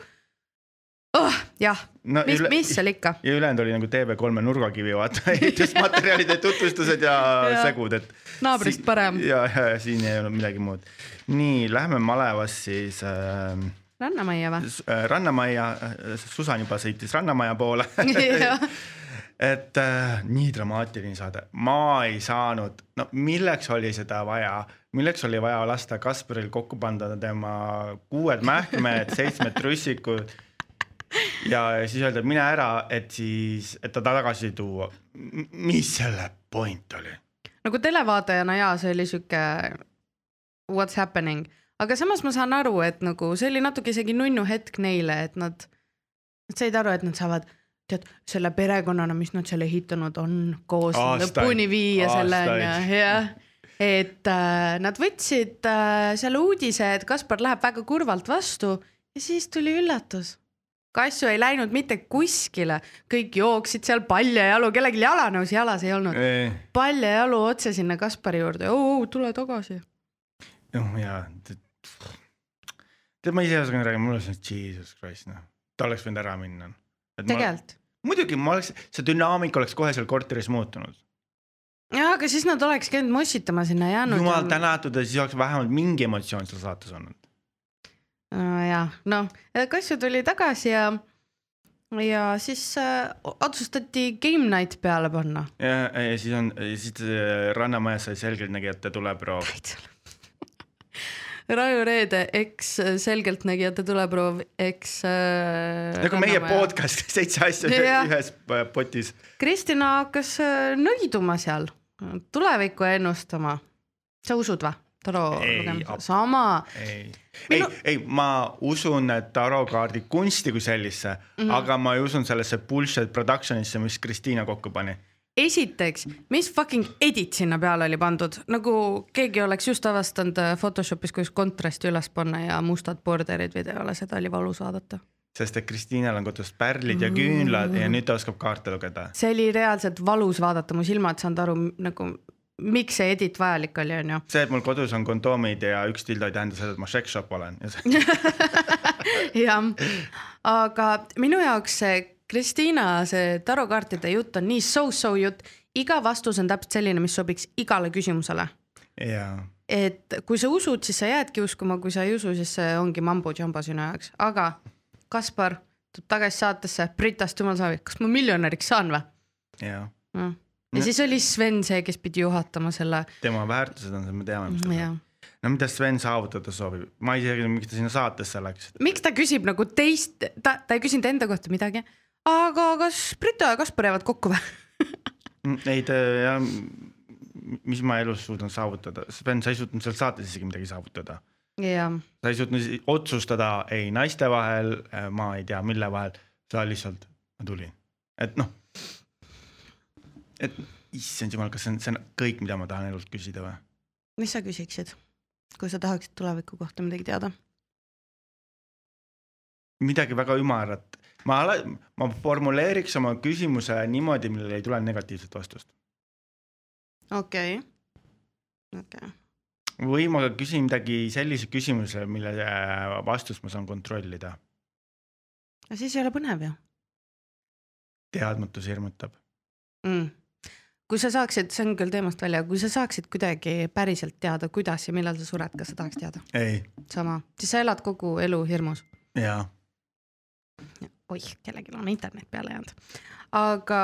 oh,. jah No mis mis seal ikka. ja ülejäänud oli nagu TV3-e nurgakivi, vaata ehitusmaterjalide tutvustused ja, ja segud, et. Naabrist parem. ja, ja, ja siin ei olnud midagi muud. nii, lähme malevast siis äh, rannamajja või? äh, Rannamajja, Susan juba sõitis Rannamaja poole et äh, nii dramaatiline saade, ma ei saanud, no milleks oli seda vaja, milleks oli vaja lasta Kasparil kokku panda tema kuued mähkmed, seitsmed trussikud ja siis öelda, et mine ära, et siis, et ta tagasi tuua. mis selle point oli? nagu televaatajana jaa, see oli sihuke what's happening, aga samas ma saan aru, et nagu see oli natuke isegi nunnu hetk neile, et nad, nad said aru, et nad saavad tead selle perekonnana, mis nad seal ehitanud on, koos Aastaid. lõpuni viia selle onju, jah. et äh, nad võtsid äh, selle uudise, et Kaspar läheb väga kurvalt vastu ja siis tuli üllatus. Kassu ei läinud mitte kuskile, kõik jooksid seal paljajalu, kellelgi jalanõusi jalas ei olnud, paljajalu otse sinna Kaspari juurde, tule tagasi. noh ja, tead ma ise osanud rääkida, mul oli see jesus christ noh, ta oleks võinud ära minna. tegelikult. muidugi ma oleks, see dünaamika oleks kohe seal korteris muutunud. jah, aga siis nad oleks käinud mossitama sinna jäänud. jumal. tänatud ja siis oleks vähemalt mingi emotsioon seal saates olnud. jah, noh, Kassu tuli tagasi ja, ja siis äh, otsustati game night peale panna. ja, ja siis on, siis äh, Rannamajas sai selgeltnägijate tuleproov. Raju Reede, eks selgeltnägijate tuleproov, eks äh,. nagu meie. podcast, seitse asja Jah. ühes äh, potis. Kristina hakkas äh, nõiduma seal, tulevikku ennustama. sa usud või? taro sama. ei Minu-, ei, ma usun tarokaardi kunsti kui sellisse mm. -hmm. aga ma ei usu sellesse bullshit production'isse, mis Kristiina kokku pani. esiteks, mis fucking edit sinna peale oli pandud, nagu keegi oleks just avastanud äh, Photoshopis, kuidas kontrasti üles panna ja mustad borderid videole, seda oli valus vaadata. sest et Kristiinal on kodus pärlid ja küünlad ja nüüd ta oskab kaarte lugeda. see oli reaalselt valus vaadata, mu silmad saanud aru nagu, miks see edit vajalik oli, onju. see, et mul kodus on kondoomid ja üks dildo ei tähenda seda, et ma sex shop olen jah, aga minu jaoks see Kristiina see tarokaartide jutt on nii so-so jutt, iga vastus on täpselt selline, mis sobiks igale küsimusele. ja et kui sa usud, siis sa jäädki uskuma, kui sa ei usu, siis see ongi mambo-jambo sinu jaoks, aga Kaspar tuleb tagasi saatesse, Britast jumal saavi, kas ma miljonäriks saan või ja mm.? Ja siis oli Sven see, kes pidi juhatama selle, tema väärtused on, me teame, mis ta on. no mida Sven saavutada soovib, ma ei tea miks ta sinna saatesse läks. miks ta küsib nagu teist, ta, ta ei küsinud enda kohta midagi, aga kas Brita ja Kaspar jäävad kokku või? ei ta jah, mis ma elus suudan saavutada, Sven, sa ei suutnud seal saates isegi midagi saavutada. sa ei suutnud otsustada ei naiste vahel, ma ei tea, mille vahel, sa lihtsalt, ma tulin, et noh. Et issand jumal, kas see on, see on kõik, mida ma tahan elult küsida või? mis sa küsiksid, kui sa tahaksid tuleviku kohta midagi teada? midagi väga ümarat, ma ala-, ma formuleeriks oma küsimuse niimoodi, millele ei tule negatiivset vastust. okei okay., okei okay., või ma küsin midagi sellise küsimuse, mille äh, vastust ma saan kontrollida. aga siis ei ole põnev ju teadmatus hirmutab. mm.. Kui sa saaksid, see on küll teemast välja, kui sa saaksid kuidagi päriselt teada, kuidas ja millal sa sured, kas sa tahaks teada? ei, sama, siis sa elad kogu elu hirmus. jaa. oih, kellelgi on internet peale jäänud. aga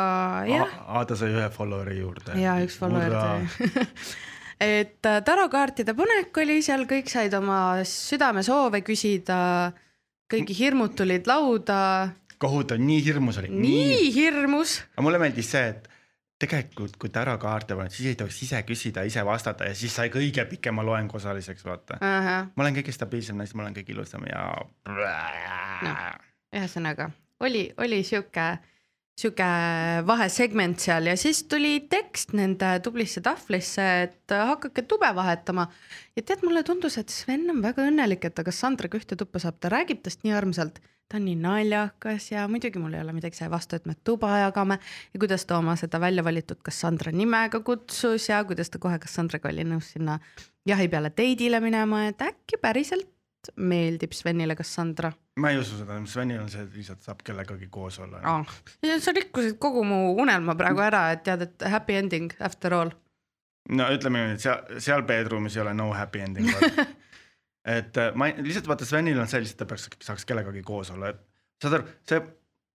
jah, Aada sai ühe follower'i juurde. ja üks follower tuli. et äh, tarokaartide panek oli seal, kõik said oma südamesoove küsida, kõigi hirmud tulid lauda, kohutav, nii hirmus oli. nii hirmus. aga mulle meeldis see, et tegelikult, kui tarokaarte paned, siis ei tohiks ise küsida, ise vastata ja siis sai kõige pikema loengu osaliseks, vaata. ma olen kõige stabiilsem naine, ma olen kõige ilusam ja Noh. ühesõnaga oli, oli sihuke, sihuke vahesegment seal ja siis tuli tekst nende tublisse tahvlisse, et hakake tube vahetama. ja tead, mulle tundus, et Sven on väga õnnelik, et ta Kassandraga ühte tuppa saab, ta räägib tast nii armsalt. Ta on nii naljakas ja muidugi mul ei ole midagi selle vastu, et me tuba jagame ja kuidas ta oma seda välja valitud Cassandra nimega kutsus ja kuidas ta kohe Cassandraga oli nõus sinna jahi peale teidile minema, et äkki päriselt meeldib Svenile Cassandra ma ei usu seda, Svenil on see, et lihtsalt saab kellegagi koos olla ja sa rikkusid kogu mu unelma praegu ära, et tead, et happy ending after all. no ütleme nii, et seal, seal bedroom'is ei ole no happy ending. et äh, ma ei- lihtsalt vaata, Svenil on see lihtsalt, ta peaks, saaks kellegagi koos olla, et saad aru, see,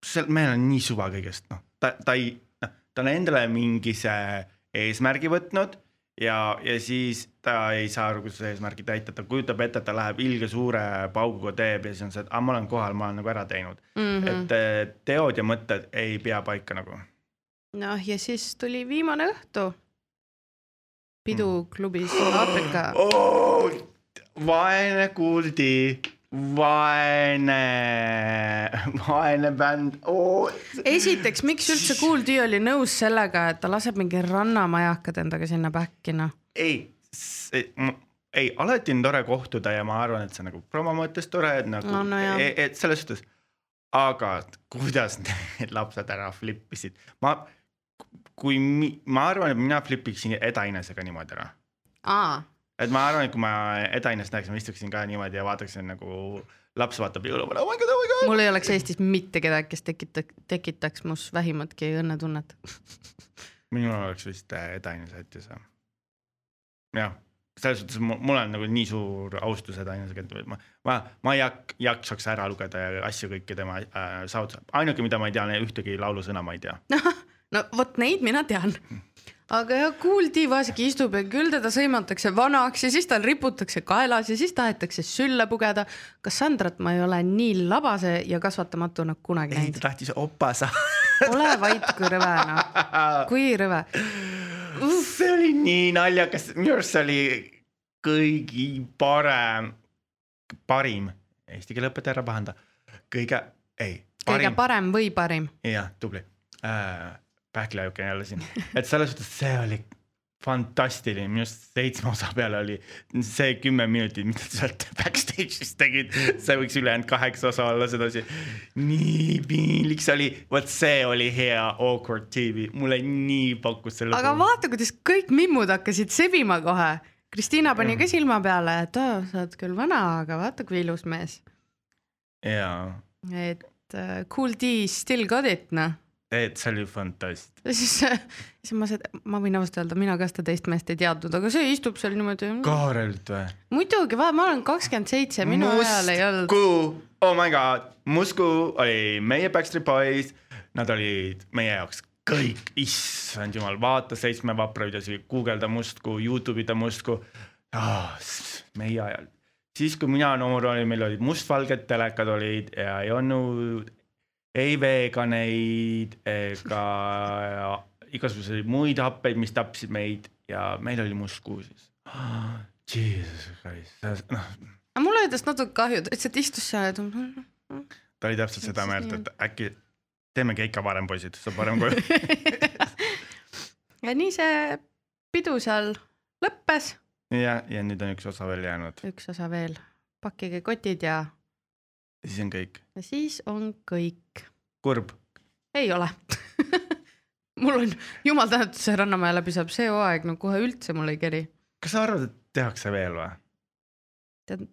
see mehel on nii suva kõigest, noh, ta, ta ei, noh, ta on endale mingi see eesmärgi võtnud ja, ja siis ta ei saa aru, kuidas seda eesmärki täita, ta kujutab ette, et ta läheb ilge suure pauguga teeb ja siis on see, et aa, ma olen kohal, ma olen nagu ära teinud mm. -hmm. et äh, teod ja mõtted ei pea paika nagu. noh, ja siis tuli viimane õhtu piduklubis Aafrika. oh,. Vaene Kuldi, vaene, vaene bänd oh.. esiteks, miks üldse D oli nõus sellega, et ta laseb mingi rannamajakad endaga sinna back'i noh? ei, ei, alati on tore kohtuda ja ma arvan, et see nagu promo mõttes tore, et nagu No, no et, et selles suhtes. aga kuidas need lapsed ära flip isid, ma, kui mi, ma arvan, et mina flip iksin Edainesega niimoodi ära aa, et ma arvan, et kui ma Edainest näeks, ma istuksin ka niimoodi ja vaataksin nagu laps vaatab jõuluvana, oh my god, oh my god. mul ei oleks Eestis mitte kedagi, kes tekitaks, tekitaks mus vähimatki õnnetunnet. minul oleks vist äh, Edaines jättis. jah, selles suhtes mul, on nagu nii suur austus Edainesega, et ma, ma, ma ei jak-, jaksaks ära lugeda asju kõiki tema äh, saavutusi, ainuke, mida ma ei tea, ühtegi laulusõna ma ei tea. no vot neid mina tean. aga jah, vaeseke istub ja küll teda sõimatakse vanaks ja siis tal riputakse kaelas ja siis tahetakse sülle pugeda. Cassandrat ma ei ole nii labase ja kasvatamatuna kunagi ei, näinud ta. tahtis opa saada. ole vait, kui rõve noh, kui rõve. see oli nii naljakas, minu arust see oli kõigi parem, parim, eesti keele õpetaja ära pahanda, kõige, ei, kõige parem või parim? jah, tubli äh,. Pähkliajuke jälle siin, et selles suhtes see oli fantastiline, minu arust seitsme osa peale oli see kümme minutit, mida te sealt backstage'is tegid, see võiks ülejäänud kaheksa osa olla sedasi. nii piinlik see oli, vot see oli hea awkward tv, mulle nii pakkus selle. aga vaata, kuidas kõik mimmud hakkasid sebima kohe. Kristiina pani ka silma peale, et oo, sa oled küll vana, aga vaata kui ilus mees. jaa, et uh, cool D still got it noh. Et see oli fantastiline. siis, siis ma seda, ma võin ausalt öelda, mina ka seda teist meest ei teadnud, aga see istub seal niimoodi. Kaarelt või? muidugi, vaata, ma olen kakskümmend seitse, minu ajal ei olnud. Musku, oh my god, Musku oli meie Backstreet Boys, nad olid meie jaoks kõik, issand jumal, vaata seitsme vapra videosi, guugelda Musku, Youtube ida Musku oh,. meie ajal, siis kui mina noor olin, meil olid mustvalged telekad olid ja ei olnud ei veganeid ega igasuguseid muid happeid, mis tapsid meid. Ja meil oli Musku siis. Oh. Jesus Christ, noh. Aga mulle ütles natuke kahju, ta lihtsalt istus seal ja ta ta oli täpselt seda meelt, et äkki teemegi ikka varem poisid, saab varem koju. ja nii see pidu seal lõppes, ja, ja nüüd on üks osa veel jäänud. Üks osa veel, pakkige kotid ja, ja siis on kõik. ja siis on kõik. kurb, ei ole mul on, jumal tänatud, see Rannamäe läbi saab see hooaeg, no kohe üldse mul ei keri. kas sa arvad, et tehakse veel või? tead,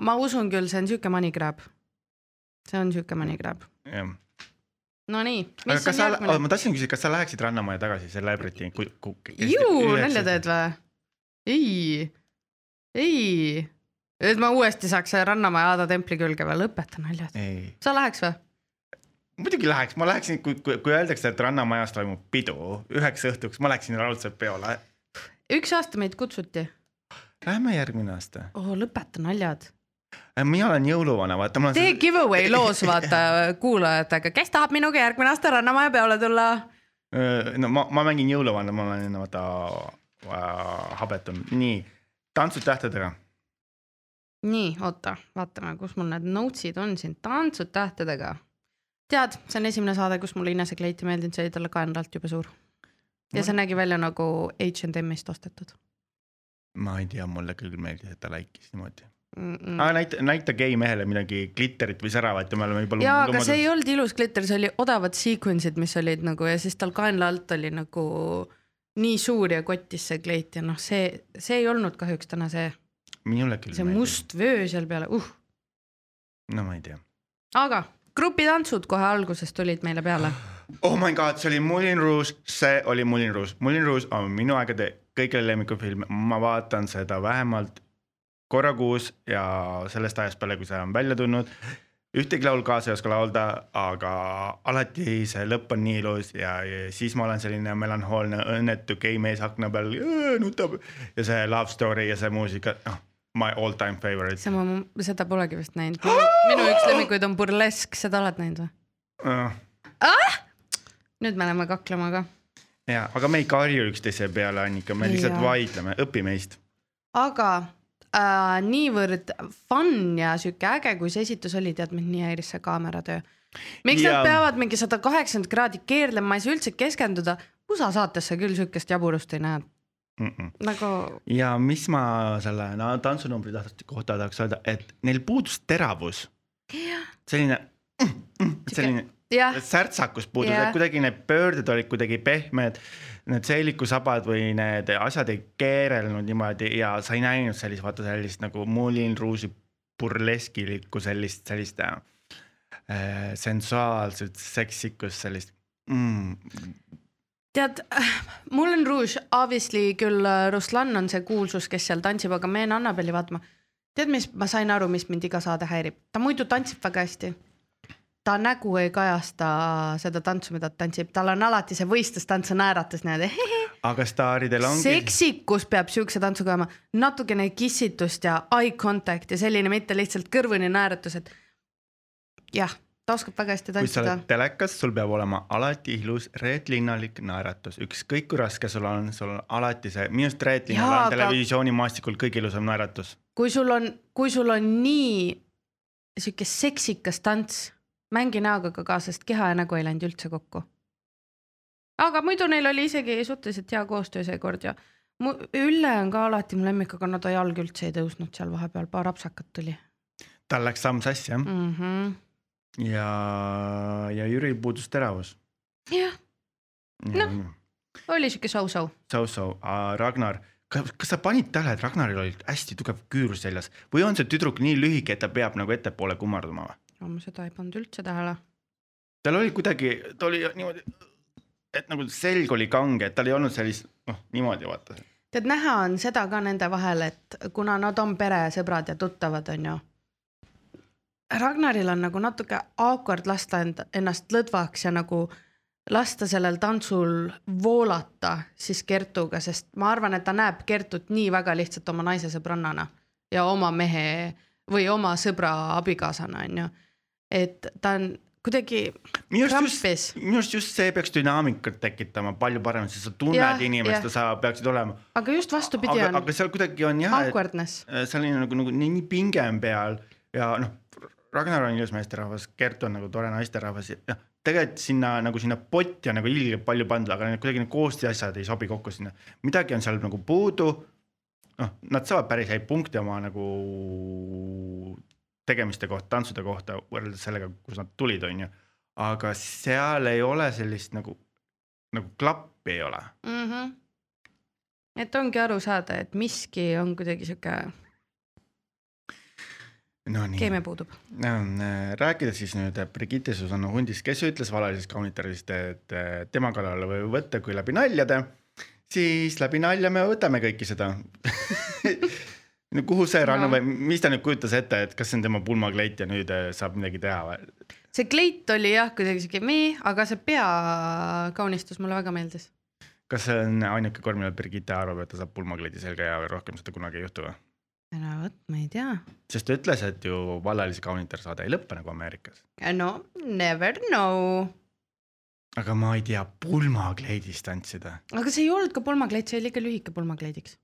ma usun küll, see on siuke money grab. see on siuke money grab. jah. Nonii, aga mis kas on sa, järgmine? ma tahtsin küsida, kas sa läheksid Rannamaja tagasi Celebrity ku, ku,? juu, nalja teed või? ei, ei, et ma uuesti saaks Rannamäe Aada templi külge või, lõpeta naljad. ei, sa läheks või? muidugi läheks, ma läheksin, kui, kui, kui öeldakse, et Rannamajas toimub pidu üheks õhtuks, ma läheksin raudselt peole. üks aasta meid kutsuti. Lähme järgmine aasta. oo, lõpeta naljad. mina olen jõuluvana, vaata, mul on tee giveaway loos, vaata kuulajatega, kes tahab minuga järgmine aasta Rannamaja peole tulla? Öö, no ma, ma mängin jõuluvana, ma olen vaata äh, habetunud, nii, tantsud tähtedega. nii, oota, vaatame, kus mul need notes'id on siin, tantsud tähtedega. tead, see on esimene saade, kus mulle Inese kleit ei meeldinud, see oli talle kaenlalt jube suur. ja see nägi välja nagu H&M-ist ostetud ma ei tea, mulle küll meeldis, et ta läikis niimoodi mm. -mm. aga näita, näita gei mehele midagi glitterit või säravat ja me oleme juba. jaa, aga see ei olnud ilus glitter, see oli odavad sequence'id, mis olid nagu ja siis tal kaenla alt oli nagu nii suur ja kottis see kleit ja noh, see, see ei olnud kahjuks täna see, minule küll see must vöö seal peal, uh. no ma ei tea. aga grupitantsud kohe alguses tulid meile peale. oh my god, see oli Moulin Rouge, see oli Moulin Rouge, Moulin Rouge on minu aegade kõige lemmikam film, ma vaatan seda vähemalt korra kuus ja sellest ajast peale, kui see on välja tulnud. ühtegi laulu kaasa ei oska laulda, aga alati see lõpp on nii ilus ja, ja siis ma olen selline melanhoolne õnnetu gei mees akna peal, nutab ja see love story ja see muusika, noh, my all time favorite. see ma, seda polegi vist näinud. minu üks lemmikuid on burlesk, seda oled näinud või? nüüd me läheme kaklema ka. ja, aga me ei karju üksteise peale, Annika, me lihtsalt Jaa. vaidleme, õpi meist. aga äh, niivõrd fun ja sihuke äge, kui see esitus oli, tead mind nii häiris see kaameratöö. miks Ja- nad peavad mingi sada kaheksakümmend kraadi keerlema, ma ei saa üldse keskenduda. USA saatesse küll sihukest jaburust ei näe, Mm -mm. nagu ja mis ma selle no, tantsunumbri kohta tahaks öelda, et neil puudus teravus. selline mm,, mm, selline jah, särtsakus puudus yeah., kuidagi need pöörded olid kuidagi pehmed. Need seelikusabad või need asjad ei keerelnud niimoodi ja sa ei näinud sellist, vaata sellist nagu Moulin Rouge'i burleskilikku sellist, sellist äh, sensuaalset seksikust, sellist mm,. tead, Moulin Rouge, obviously küll äh, Ruslan on see kuulsus, kes seal tantsib, aga ma jäin Annabeli vaatama. tead, mis ma sain aru, mis mind iga saade häirib, ta muidu tantsib väga hästi. ta nägu ei kajasta seda tantsu, mida ta tantsib, tal on alati see võistlustants, naeratas niimoodi. aga staaridel ongi. seksikus peab siukse tantsuga olema, natukene kissitust ja eye contact ja selline, mitte lihtsalt kõrvuni naeratus, et jah, ta oskab väga hästi kui sa tantsida oled. telekas, sul peab olema alati ilus reetlinnalik naeratus, ükskõik kui raske sul on, sul on alati see, minu arust Reet Linnal Jaa, on aga- televisioonimaastikul kõige ilusam naeratus. kui sul on, kui sul on nii sihuke seksikas tants, mängi näoga ka kaasa, sest keha ja nägu ei läinud üldse kokku. aga muidu neil oli isegi suhteliselt hea koostöö seekord ja mu Ülle on ka alati mu lemmik, aga no ta jalg üldse ei tõusnud seal vahepeal, paar apsakat tuli tal läks samm sassi jah, mm. -hmm. ja, ja Jüril puudus teravus. jah, Noh. oli siuke so-so. So-so, Ragnar, kas, kas sa panid tähele, et Ragnaril oli hästi tugev küür seljas või on see tüdruk nii lühike, et ta peab nagu ettepoole kummarduma või? ma seda ei pannud üldse tähele. tal oli kuidagi, ta oli niimoodi, et nagu selg oli kange, et tal ei olnud sellist, noh niimoodi vaata. tead, näha on seda ka nende vahel, et kuna nad on peresõbrad ja tuttavad, onju. Ragnaril on nagu natuke awkward lasta end, ennast lõdvaks ja nagu lasta sellel tantsul voolata siis Kertuga, sest ma arvan, et ta näeb Kertut nii väga lihtsalt oma naise sõbrannana ja oma mehe või oma sõbra abikaasana, onju. et ta on kuidagi krampis just, minu arust just see peaks dünaamikat tekitama palju paremini, sest sa tunned Jah, inimest ja sa peaksid olema. aga just vastupidi on aga seal kuidagi on jah, äh, seal oli nagu, nagu nii, nii pinge on peal ja noh, Ragnar on ilus meesterahvas, Gert on nagu tore naisterahvas ja noh, tegelikult sinna nagu sinna potti on nagu ilgelt palju pandud, aga need kuidagi need koostisasjad ei sobi kokku sinna, midagi on seal nagu puudu. noh, nad saavad päris häid punkte oma nagu tegemiste kohta, tantsude kohta võrreldes sellega, kus nad tulid, on ju. aga seal ei ole sellist nagu, nagu klappi ei ole. mm. -hmm. et ongi aru saada, et miski on kuidagi sihuke no nii. keemia puudub. rääkides siis nüüd Brigitte Susanna Hundist, kes ütles valelises kaunitarist, et tema kallale võib võtta kui läbi naljade, siis läbi nalja me võtame kõike seda no kuhu see rannu No. või mis ta nüüd kujutas ette, et kas see on tema pulmakleit ja nüüd eh, saab midagi teha või? see kleit oli jah, kuidagi siuke mii, aga see peakaunistus mulle väga meeldis. kas see on ainuke kord, millal Brigitte arvab, et ta saab pulmakleidi selga ja rohkem seda kunagi ei juhtu või? No vot, ma ei tea. sest ta ütles, et ju vallalise kaunitar saade ei lõppe nagu Ameerikas. no never know. aga ma ei tea pulmakleidis tantsida. aga see ei olnud ka pulmakleit, see oli liiga lühike pulmakleidiks.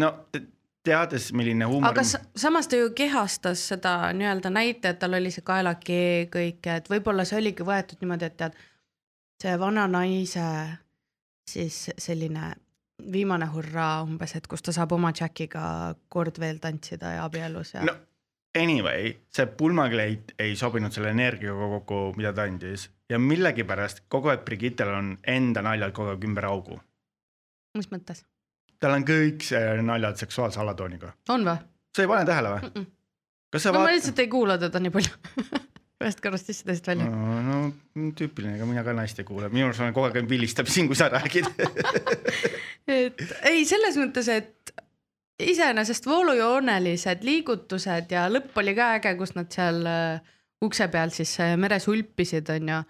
no te- teades, milline huumor. aga sa, samas ta ju kehastas seda nii-öelda näite, et tal oli see kaelakee kõik, et võib-olla see oligi võetud niimoodi, et tead, see vana naise siis selline viimane hurraa umbes, et kus ta saab oma Jackiga kord veel tantsida ja abielus ja no anyway, see pulmakleit ei sobinud selle energiaga kokku, mida ta andis ja millegipärast kogu aeg Brigittel on enda naljad kogu aeg ümber augu. mis mõttes, tal on kõik see naljad seksuaalse alatooniga. on või sa ei pane tähele või? mm? -mm. no ma vaatad? lihtsalt ei kuula teda nii palju ühest korrast sisse, teisest välja. no tüüpiline, ega mina ka naist ei kuule, minu arust kogu aeg vilistab siin, kui sa räägid et ei, selles mõttes, et iseenesest voolujoonelised liigutused ja lõpp oli ka äge, kus nad seal äh, ukse peal siis äh, meres ulpisid, onju.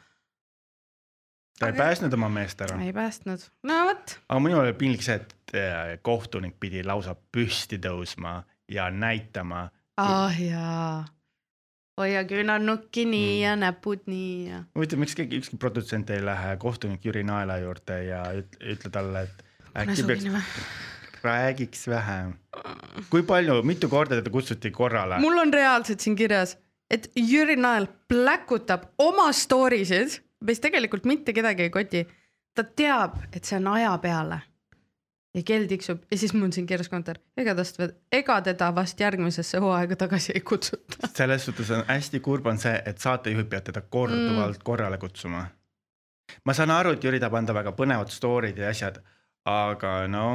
ta ei päästnud oma meest ära. ei päästnud, no vot, aga minul oli piinlik see, et eh, kohtunik pidi lausa püsti tõusma ja näitama. ah jaa. Hoia küünarnukki nii Mm. ja näpud nii ja. huvitav, miks keegi, ükski produtsent ei lähe kohtunik Jüri Naela juurde ja üt- ütle talle, et äkki peaks, räägiks vähem. kui palju, mitu korda teda kutsuti korrale? mul on reaalselt siin kirjas, et Jüri Nael pläkutab oma story sid, mis tegelikult mitte kedagi ei koti. ta teab, et see on aja peale. Ja kell tiksub ja siis mul siin kirjas kommentaar, ega tast, ega teda vast järgmisesse hooaega tagasi ei kutsuta. selles suhtes on hästi kurb on see, et saatejuhid peavad teda korduvalt mm. korrale kutsuma. ma saan aru, et Jüri tahab anda väga põnevad story'd ja asjad, aga no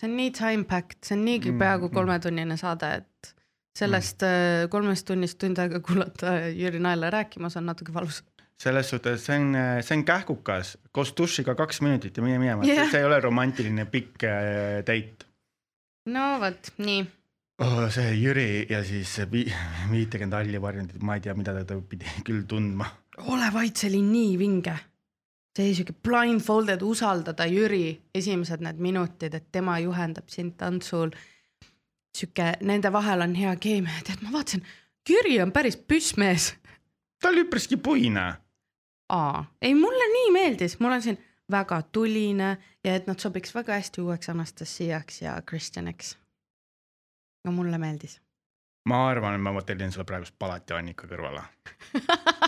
see on nii time packed, see on niigi Mm, peaaegu mm. kolmetunnine saade, et sellest mm. kolmest tunnist tund aega kuulata Jüri Naela rääkimas on natuke valus. Selles suhtes see on, see on kähkukas, koos dušiga kaks minutit ja mine minema yeah., see ei ole romantiline pikk äh, date no vot, nii. oh,. see Jüri ja siis vi- viitekümmet halli varjendit, ma ei tea, mida ta pidi küll tundma. ole vait, see oli nii vinge. see oli siuke blindfolded, usaldada Jüri esimesed need minutid, et tema juhendab sind tantsul. sihuke, nende vahel on hea keemia, tead, ma vaatasin, Jüri on päris püssmees. ta oli üpriski puine. aa, ei mulle nii meeldis, mul on siin väga tuline ja et nad sobiks väga hästi uueks Anastasiaks ja Kristjaniks. aga mulle meeldis. ma arvan, et ma tellin sulle praegust palati Annika kõrvale.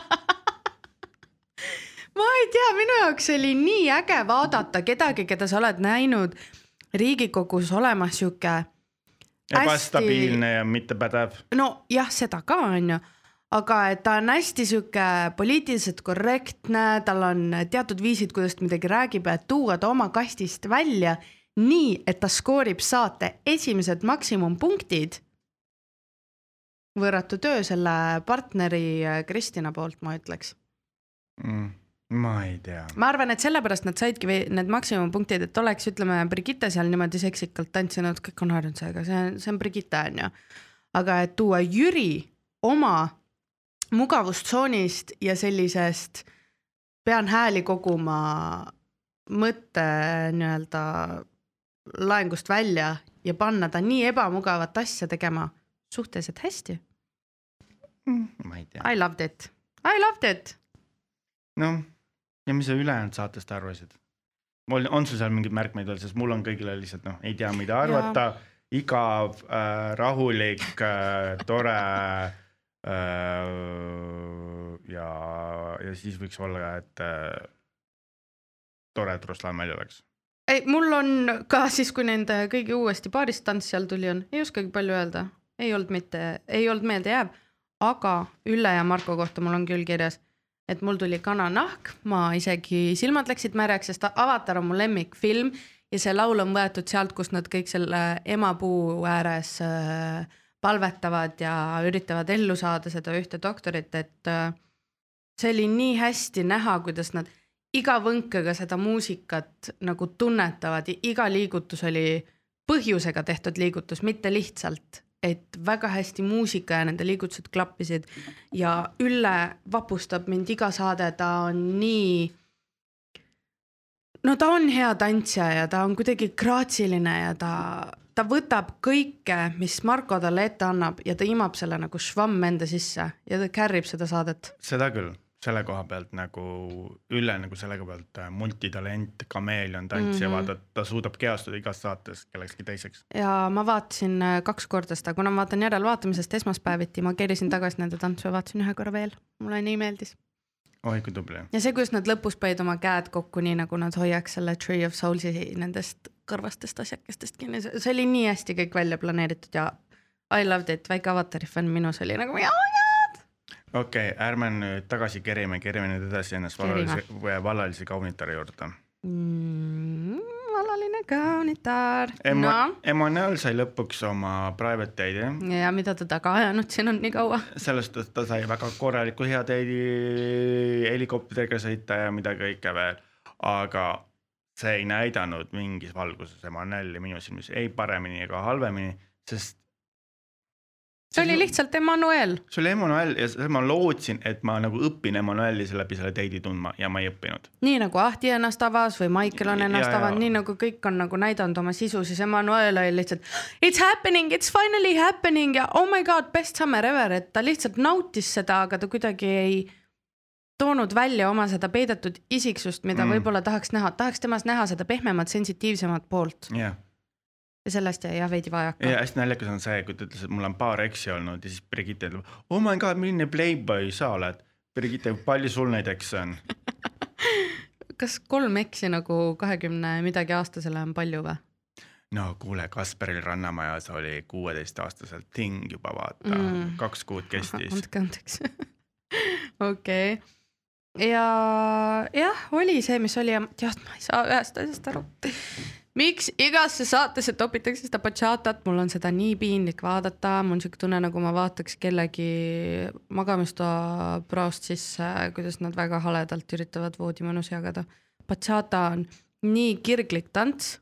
ei tea, minu jaoks oli nii äge vaadata kedagi, keda sa oled näinud Riigikogus olemas sihuke hästi- ebastabiilne ja mittepädev. nojah, seda ka onju, aga et ta on hästi sihuke poliitiliselt korrektne, tal on teatud viisid, kuidas ta midagi räägib ja tuua ta oma kastist välja nii, et ta skoorib saate esimesed maksimumpunktid. võrratu töö selle partneri äh, Kristina poolt, ma ütleks. Mm, ma ei tea. ma arvan, et sellepärast nad saidki need maksimumpunktid, et oleks, ütleme, Brigitte seal niimoodi seksikalt tantsinud, kõik on harjunud sellega, see on, see on Brigitte onju. aga et tuua Jüri oma mugavustsoonist ja sellisest pean hääli koguma mõtte nii-öelda laengust välja ja panna ta nii ebamugavat asja tegema suhteliselt hästi. ma ei tea. I loved it, I loved it. noh, ja mis sa ülejäänud saatest arvasid? mul on sul seal mingeid märkmeid veel, sest mul on kõigile lihtsalt noh, ei tea, mida arvata, igav äh,, rahulik äh,, tore ja, ja siis võiks olla, et äh, tore, et Ruslan välja läks. ei, mul on ka siis, kui nende kõigi uuesti paarist tants seal tuli, on, ei oskagi palju öelda, ei olnud mitte, ei olnud meeldejääv, aga Ülle ja Marko kohta mul on küll kirjas, et mul tuli kananahk, ma isegi silmad läksid märjaks, sest Avatar on mu lemmikfilm ja see laul on võetud sealt, kus nad kõik selle emapuu ääres äh, palvetavad ja üritavad ellu saada seda ühte doktorit, et äh, see oli nii hästi näha, kuidas nad iga võnkega seda muusikat nagu tunnetavad, iga liigutus oli põhjusega tehtud liigutus, mitte lihtsalt, et väga hästi muusika ja nende liigutused klappisid. Ja Ülle vapustab mind iga saade, ta on nii no ta on hea tantsija ja ta on kuidagi graatsiline ja ta, ta võtab kõike, mis Marko talle ette annab ja ta imab selle nagu švamm enda sisse ja ta carry ib seda saadet. seda küll, selle koha pealt nagu Ülle nagu selle koha pealt äh, multitalent, kameelion tantsija mm. -hmm. vaata, ta suudab kehastuda igas saates kellekski teiseks. ja ma vaatasin äh, kaks korda seda, kuna ma vaatan järelvaatamisest esmaspäeviti, ma keerisin tagasi nende tantsu ja vaatasin ühe korra veel, mulle nii meeldis. oi kui tubli. ja see, kuidas nad lõpus panid oma käed kokku, nii nagu nad hoiaks selle Tree of Souls'i nendest kõrvastest asjakestest kinni, see oli nii hästi kõik välja planeeritud ja I loved it, väike avatari fänn minus oli nagu jaa, jaa. okei okay,, ärme nüüd tagasi kerime, kerime nüüd edasi ennast vallalise, vallalise kaunitari juurde. Mm, vallaline kaunitar. Emo- no Emmanuel sai lõpuks oma private date'i, ja mida ta taga ajanud siin on nii kaua. sellest, et ta sai väga korraliku hea date'i helikopteriga sõita ja mida kõike veel, aga see ei näidanud mingis valguses Emmanueli minu silmis ei paremini ega halvemini, sest see oli lihtsalt Emmanuel. see oli Emmanuel ja seda ma lootsin, et ma nagu õpin Emmanueli läbi selle date'i tundma ja ma ei õppinud. nii nagu Ahti ennast avas või Maicel on ennast ja. avanud, nii nagu kõik on nagu näidanud oma sisu, siis Emmanuel oli lihtsalt it's happening, it's finally happening ja oh my god, best summer ever, et ta lihtsalt nautis seda, aga ta kuidagi ei toonud välja oma seda peidetud isiksust, mida Mm. võib-olla tahaks näha, tahaks temas näha seda pehmemat, sensitiivsemat poolt jah, ja sellest jäi jah veidi vajaka ja. hästi naljakas on see, kui ta ütles, et mul on paar eksi olnud ja siis Brigitte ütleb, oh my god, milline playboy sa oled. Brigitte, palju sul neid ekse on? kas kolm eksi nagu kahekümne midagi aastasele on palju või? no kuule, Kasperil Rannamajas oli kuueteistaastaselt ting juba vaata mm. Kaks kuud kestis. andke andeks. okei. Ja jah, oli see, mis oli ja tead, ma ei saa ühest asjast aru. miks igasse saatesse topitakse seda bachatat, mul on seda nii piinlik vaadata, mul on siuke tunne, nagu ma vaataks kellegi magamistoa praost sisse, kuidas nad väga haledalt üritavad voodimõnus jagada. Bachata on nii kirglik tants.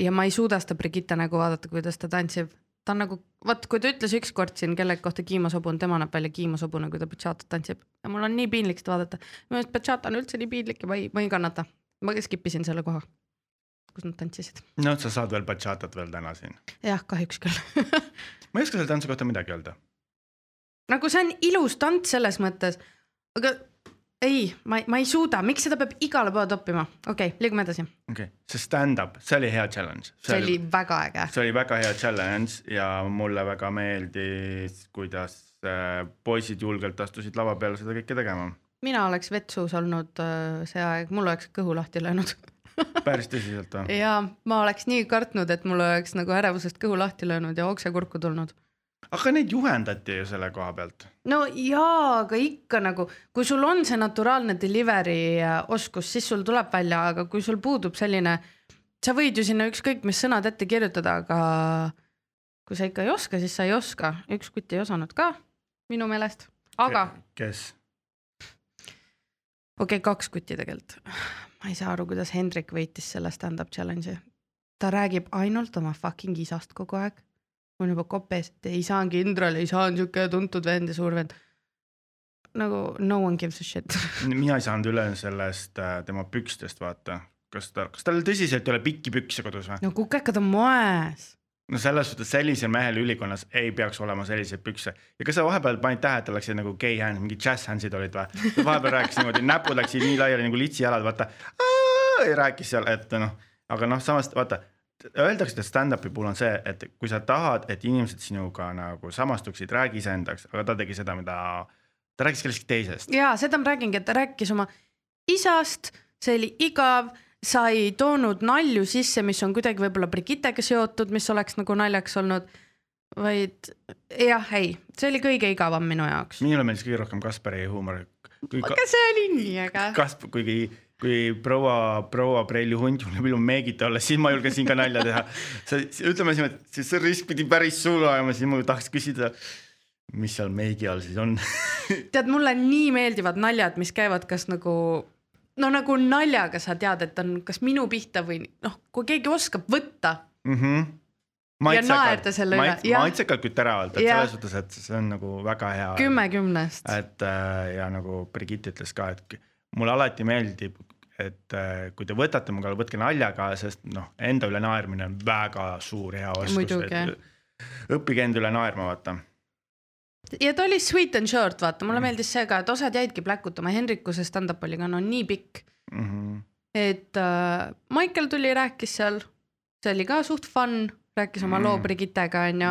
ja ma ei suuda seda Brigitte nägu vaadata, kuidas ta tantsib, ta on nagu, vot kui ta ütles ükskord siin kellegi kohta Kiimo Sobun, tema näeb välja Kiimo Sobuna, kui ta bachatat tantsib ja mul on nii piinlik seda vaadata. minu meelest bachata on üldse nii piinlik ja ma ei, ma ei kannata. ma skip isin selle koha, kus nad tantsisid. no sa saad veel bachatat veel täna siin. jah, kahjuks küll ma ei oska selle tantsu kohta midagi öelda. nagu see on ilus tants selles mõttes, aga ei, ma ei, ma ei suuda, miks seda peab igale poole toppima, okei okay,, liigume edasi, okei okay., see stand-up, see oli hea challenge. see oli väga äge. see oli väga hea challenge ja mulle väga meeldis, kuidas äh, poisid julgelt astusid lava peale seda kõike tegema. mina oleks vetsus olnud äh, see aeg, mul oleks kõhu lahti löönud päris tõsiselt või? ja ma oleks nii kartnud, et mul oleks nagu ärevusest kõhu lahti löönud ja oksekurku tulnud. Aga neid juhendati ju selle koha pealt. no jaa, aga ikka nagu, kui sul on see naturaalne delivery äh, oskus, siis sul tuleb välja, aga kui sul puudub selline, sa võid ju sinna ükskõik mis sõnad ette kirjutada, aga kui sa ikka ei oska, siis sa ei oska. üks kutt ei osanud ka minu meelest, aga kes? okei okay,, kaks kutti tegelikult. ma ei saa aru, kuidas Hendrik võitis selle stand-up challenge'i. ta räägib ainult oma fucking isast kogu aeg. On juba kopp ees, et isa on kindral, isa on siuke tuntud vend ja suur vend. nagu no one gives a shit. mina ei saanud üle sellest äh, tema pükstest, vaata. kas ta, kas tal tõsiselt ei ole pikki pükse kodus või? no kukekad on moes. no selles suhtes sellisel mehel ülikonnas ei peaks olema selliseid pükse ja kas sa vahepeal panid tähele, et tal läksid nagu gay hands, mingid jazz hands'id olid või? vahepeal rääkis niimoodi, näpud läksid nii laiali nagu litsijalad, vaata. ja rääkis seal, et noh, aga noh, samas vaata, öeldakse, et stand-up'i puhul on see, et kui sa tahad, et inimesed sinuga nagu samastuksid, räägi iseendaks, aga ta tegi seda, mida, ta rääkis kellestki teisest. ja seda ma räägingi, et ta rääkis oma isast, see oli igav, sa ei toonud nalju sisse, mis on kuidagi võib-olla Brigittega seotud, mis oleks nagu naljaks olnud, vaid jah, ei, see oli kõige igavam minu jaoks. minule meeldis kõige rohkem Kaspari huumor. kui ka, aga see oli nii äge. Kasp-, kuigi, kui proua, proua Preili hunt mul ilma meegita olla, siis ma julgesin ka nalja teha. sa, ütleme siin, et see- risk pidi päris suur olema, siis ma tahaks küsida, mis seal meigi all siis on tead, mulle nii meeldivad naljad, mis käivad kas nagu no nagu naljaga sa tead, et on kas minu pihta või noh, kui keegi oskab võtta, mm. -hmm. Ja naerda selle üle, maitsekalt kui teravalt, et Jah. selles suhtes, et see on nagu väga hea. kümme kümnest. et äh, ja nagu Brigitte ütles ka, et mulle alati meeldib, et äh, kui te võtate minuga, võtke naljaga, sest noh, enda üle naermine on väga suur hea oskus. Muidugi. õppige enda üle naerma, vaata. ja ta oli sweet and short, vaata, mulle meeldis see ka, et osad jäidki pläkutama, Henriku see stand-up oli ka no nii pikk, Mm -hmm. et äh, Michael tuli, rääkis seal, see oli ka suht fun, rääkis oma Mm. loo Brigittega onju,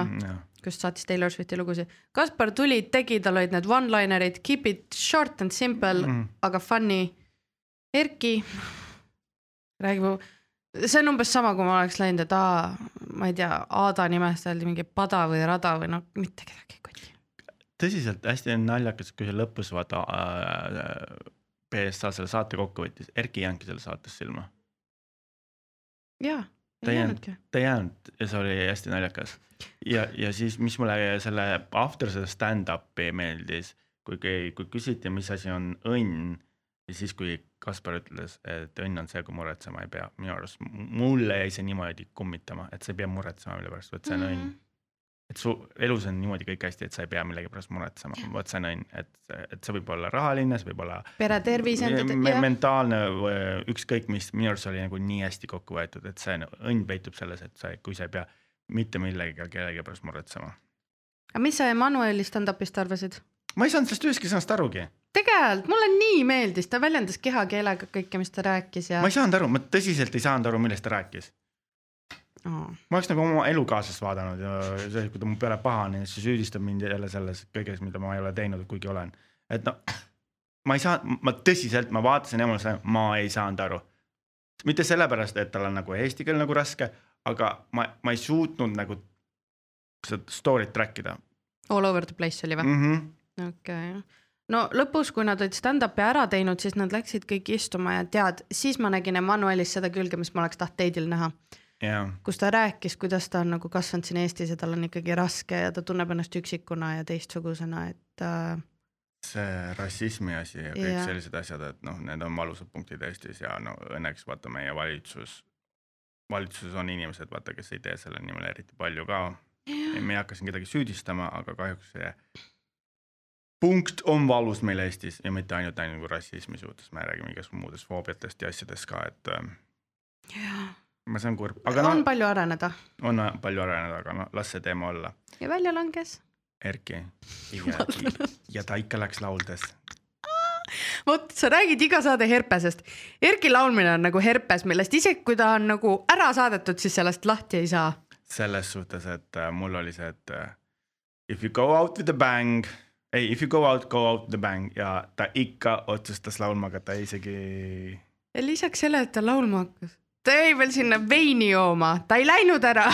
kus saatis Taylor Swifti lugusid. Kaspar tuli, tegi, tal olid need one-linerid, keep it short and simple mm., aga funny. Erki räägib, see on umbes sama, kui ma oleks läinud, et aa, ma ei tea, Aada nimest öeldi mingi pada või rada või noh, mitte kedagi ei koti. tõsiselt hästi naljakas, kui see lõpus vaata äh, BSA selle saate kokku võttis, Erki ei jäänudki selles saates silma. jaa, Ta ei jäänudki. ta ei jäänud ja see oli hästi naljakas. ja, ja siis, mis mulle selle after seda stand-up'i meeldis, kui, kui küsiti, mis asi on õnn ja siis, kui Kaspar ütles, et õnn on see, kui muretsema ei pea, minu arust mulle jäi see niimoodi kummitama, et sa ei pea muretsema mille pärast, vot see on õnn. Et su elus on niimoodi kõik hästi, et sa ei pea millegi pärast muretsema, vot see on õnn, et, et see võib olla rahaline, see võib olla pere tervis me, mentaalne või ükskõik mis, minu arust oli nagu nii hästi kokku võetud, et see õnn peitub selles, et sa, kui sa ei pea mitte millegagi kellegi pärast muretsema. aga mis sa Emmanueli stand-up'ist arvasid? ma ei saanud sellest ühestki sõnast arugi, tegelikult mulle nii meeldis, ta väljendas kehakeelega kõike, mis ta rääkis ja ma ei saanud aru, ma tõsiselt ei saanud aru, millest ta rääkis. oh.. ma oleks nagu oma elukaaslast vaadanud ja see, kui ta mu peale pahane, siis süüdistab mind jälle selles kõiges, mida ma ei ole teinud, kuigi olen. et no ma ei saa, ma tõsiselt, ma vaatasin eemale, ma ei saanud aru. mitte sellepärast, et tal on nagu eesti keel nagu raske, aga ma, ma ei suutnud nagu seda story't track ida All over the place oli või? mm. -hmm. okei okay.. no lõpus, kui nad olid stand-up'i ära teinud, siis nad läksid kõik istuma ja tead, siis ma nägin Emmanuelis seda külge, mis ma oleks tahtnud teidil näha, ja, kus ta rääkis, kuidas ta on nagu kasvanud siin Eestis ja tal on ikkagi raske ja ta tunneb ennast üksikuna ja teistsugusena, et äh, see rassismi asi ja kõik yeah. sellised asjad, et noh, need on valusad punktid Eestis ja no õnneks vaata meie valitsus, valitsuses on inimesed, vaata, kes ei tee selle nimel eriti palju ka. Me ei hakka siin kedagi süüdistama, aga kahjuks see punkt on valus meil Eestis ja mitte ainult ainult nagu rassismi suhtes, me räägime igasugustest muudest foobiatest ja asjadest ka, et ähm, ma on kurb, aga on noh, palju areneda on palju areneda, aga noh, las see teema olla. ja välja langes. Erki ja, ja ta ikka läks lauldes. vot sa räägid iga saade herpesest. Erki laulmine on nagu herpes, millest isegi kui ta on nagu ära saadetud, siis sellest lahti ei saa. selles suhtes, et äh, mul oli see, et äh, if you go out with a bang, ei, if you go out, go out with a bang ja ta ikka otsustas laulma hakata, isegi ja lisaks sellele, et ta laulma hakkas, ta jäi veel sinna veini jooma, ta ei läinud ära.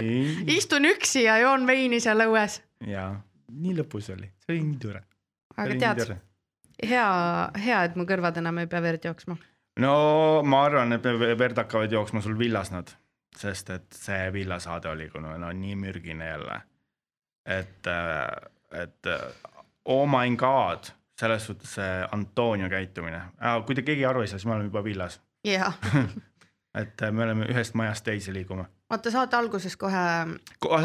istun üksi ja joon veini seal õues. ja nii lõbus oli, see oli nii tore. aga tead, hea, hea, et mu kõrvad enam ei pea verd jooksma. no ma arvan, et verd hakkavad jooksma sul villas nad, sest et see villasaade oli kuna no nii mürgine jälle. et, et oh my god, selles suhtes see Antonio käitumine, kui te keegi aru ei saa, siis me oleme juba villas, jah, et me oleme ühest majast teise liiguma. vaata saate alguses kohe,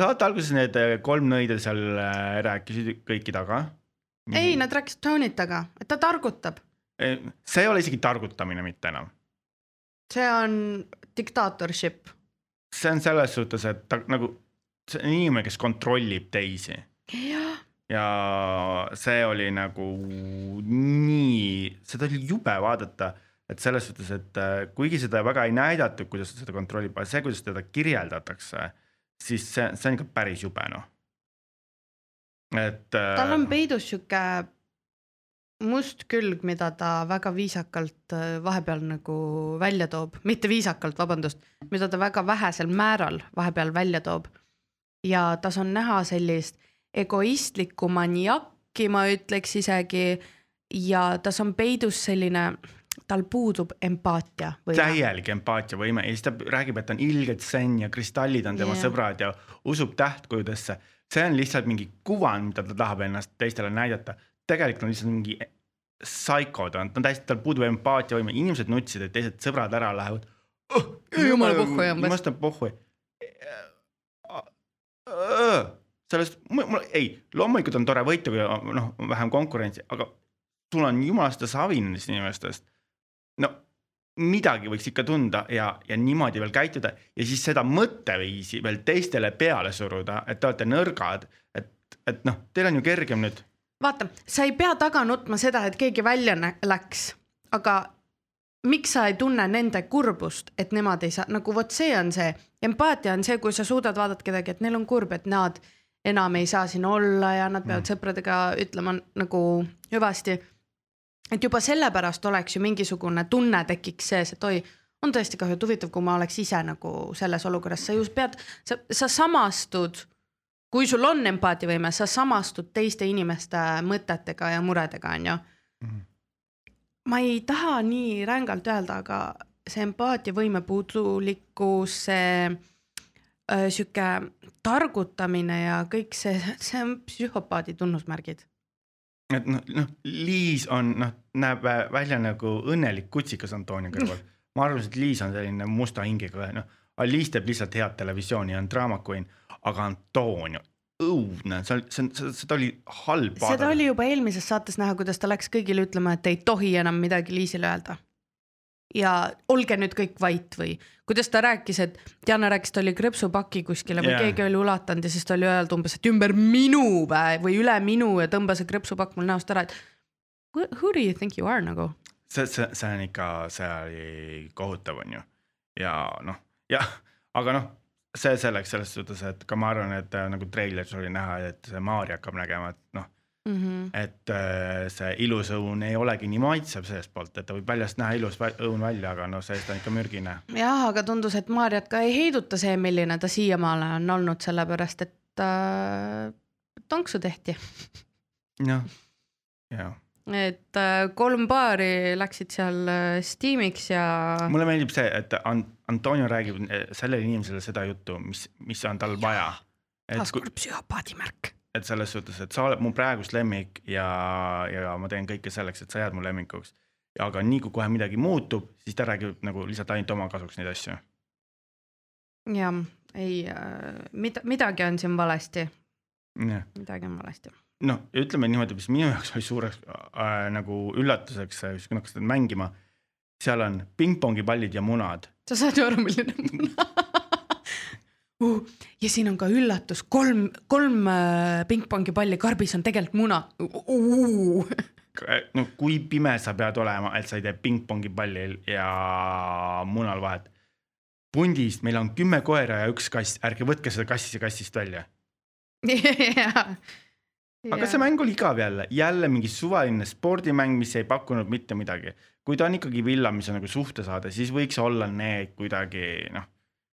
saate alguses need kolm nõida seal äh, rääkisid kõiki taga. ei, nad rääkisid Tonitaga, et ta targutab, see ei ole isegi targutamine mitte enam, see on diktaatorship. see on selles suhtes, et ta nagu, see on inimene, kes kontrollib teisi jah, ja see oli nagu nii, seda oli jube vaadata, et selles suhtes, et äh, kuigi seda väga ei näidatud, kuidas seda kontrollib, aga see, kuidas teda kirjeldatakse, siis see, see on ikka päris jube noh. et. tal on peidus sihuke must külg, mida ta väga viisakalt äh, vahepeal nagu välja toob, mitte viisakalt, vabandust, mida ta väga vähesel määral vahepeal välja toob. ja tas on näha sellist egoistlikku maniakki, ma ütleks isegi. ja tas on peidus selline, tal puudub empaatia täielik empaatiavõime ja siis ta räägib, et ta on ilgelt zen ja kristallid on tema yeah. sõbrad ja usub tähtkujudesse. see on lihtsalt mingi kuvand, mida ta tahab ennast teistele näidata. tegelikult on lihtsalt mingi psycho, ta on, ta on täiesti, tal puudub empaatiavõime, inimesed nutsid, et teised sõbrad ära lähevad oh,. Jumala pohhu umbes. jumalast on pohhu. sellest, mul ei, loomulikult on tore võita, kui noh, vähem konkurentsi, aga sul on jumalast savi nendest inimestest. No midagi võiks ikka tunda ja, ja niimoodi veel käituda ja siis seda mõtteviisi veel teistele peale suruda, et te olete nõrgad, et, et noh, teil on ju kergem nüüd. vaata, sa ei pea taga nutma seda, et keegi välja läks, aga miks sa ei tunne nende kurbust, et nemad ei saa, nagu vot see on see, empaatia on see, kui sa suudad vaadata kedagi, et neil on kurb, et nad enam ei saa siin olla ja nad peavad mm. sõpradega ütlema nagu hüvasti. Et juba sellepärast oleks ju mingisugune tunne tekiks sees, et oi, on tõesti kahju, et huvitav, kui ma oleks ise nagu selles olukorras, sa just pead, sa, sa samastud kui sul on empaatiavõime, sa samastud teiste inimeste mõtetega ja muredega, onju. ma ei taha nii rängalt öelda, aga see empaatiavõime puudulikkus, see äh, sihuke targutamine ja kõik see, see on psühhopaadi tunnusmärgid. Et noh, noh Liis on noh, näeb vä- välja nagu õnnelik kutsikas Antonio kõrval. ma arvasin, et Liis on selline musta hingega, noh, Liis teeb lihtsalt head televisiooni ja on draama queen, aga Antonio, õudne, see, see, seda oli halb seda oli juba eelmises saates näha, kuidas ta läks kõigile ütlema, et ei tohi enam midagi Liisile öelda. Ja olge nüüd kõik vait või kuidas ta rääkis, et Diana rääkis, ta oli krõpsupaki kuskile või yeah. keegi oli ulatanud ja siis ta oli öelnud umbes, et ümber minu või üle minu ja tõmba see krõpsupakk mul näost ära, et who who do you think you are nagu. see, see, see on ikka, see oli kohutav, on ju. ja noh, jah, aga noh, see selleks selles suhtes, et ka ma arvan, et äh, nagu treileris oli näha, et see Maarja hakkab nägema, et noh, Mm -hmm. et äh, see ilus õun ei olegi nii maitsev seestpoolt, et ta võib väljast näha ilus õun välja, aga no seest on ikka mürgine. jah, aga tundus, et Maarjat ka ei heiduta see, milline ta siiamaale on olnud, sellepärast et äh, tonksu tehti. noh, ja et äh, kolm paari läksid seal äh, Steamiks ja mulle meeldib see, et An- Antonio räägib sellele inimesele seda juttu, mis, mis on tal vaja. et kui, taaskord psühhopaadi märk. Et selles suhtes, et sa oled mu praegust lemmik ja, ja ma teen kõike selleks, et sa jääd mu lemmikuks. aga nii kui kohe midagi muutub, siis ta räägib nagu lihtsalt ainult oma kasuks neid asju. jah, ei äh,, mida, midagi on siin valesti, midagi on valesti. noh, ütleme niimoodi, mis minu jaoks oli suureks äh, nagu üllatuseks, siis kui hakkasid mängima, seal on pingpongipallid ja munad. sa saad ju aru, milline muna uh,. ja siin on ka üllatus, kolm, kolm äh, pingpongipalli karbis on tegelikult muna uh.. no kui pime sa pead olema, et sa ei tee pingpongipallil ja munal vahet. pundist meil on kümme koera ja üks kass, ärge võtke seda kassi kassist välja. jaa, aga see mäng oli igav jälle, jälle mingi suvaline spordimäng, mis ei pakkunud mitte midagi. kui ta on ikkagi villa, mis on nagu suhtesaade, siis võiks olla need kuidagi noh,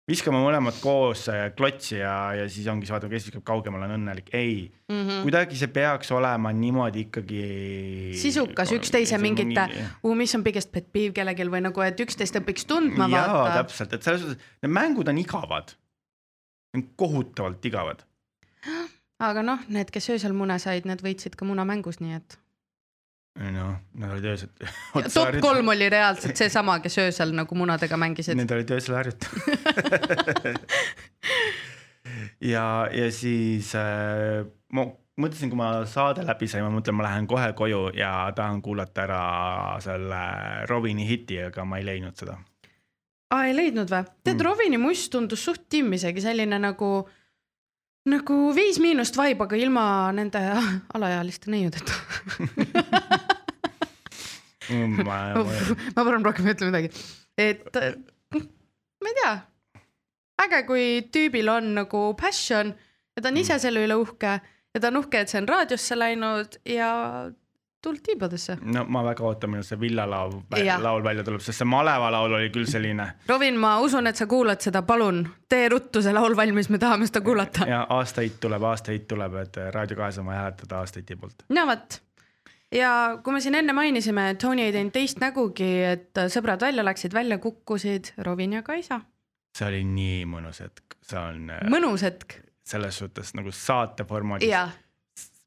viskame mõlemad koos äh, klotsi ja, ja siis ongi vaata, kes viskab kaugemale, on õnnelik. ei mm. mm., -hmm. kuidagi see peaks olema niimoodi ikkagi. sisukas üksteise mingite, mis on biggest pet peeve kellelgi või nagu, et üksteist õpiks tundma jaa, täpselt, et selles suhtes, need mängud on igavad. kohutavalt igavad. aga noh, need, kes öösel mune said, need võitsid ka munamängus, nii et. noh, nad olid öösel. top kolm oli reaalselt seesama, kes öösel nagu munadega mängisid. Need olid öösel harjutanud. ja, ja siis äh, ma mõtlesin, kui ma saade läbi sain, ma mõtlen, ma lähen kohe koju ja tahan kuulata ära selle Robini hiti, aga ma ei leidnud seda. aa, ei leidnud või? tead Mm. Rovini must tundus suht timm isegi selline nagu, nagu Viis Miinust vibe, aga ilma nende alaealiste neiudeta. ma, ma, ma parem rohkem ei ütle midagi, et äh, ma ei tea, äge, kui tüübil on nagu passion ja ta on ise selle üle uhke ja ta on uhke, et see on raadiosse läinud ja tuld tiibadesse. no ma väga ootan, millal see villalaul, laul välja tuleb, sest see maleva laul oli küll selline. Robin, ma usun, et sa kuulad seda, palun tee ruttu see laul valmis, me tahame seda kuulata. ja aastaid tuleb, aastaid tuleb, et Raadio kahes on vaja hääletada aastaid poolt. no vot ja kui me siin enne mainisime, et Tony ei teinud teist nägugi, et sõbrad välja läksid, välja kukkusid Robin ja Kaisa. see oli nii mõnus hetk, see on äh, mõnus hetk. selles suhtes nagu saate formaadis.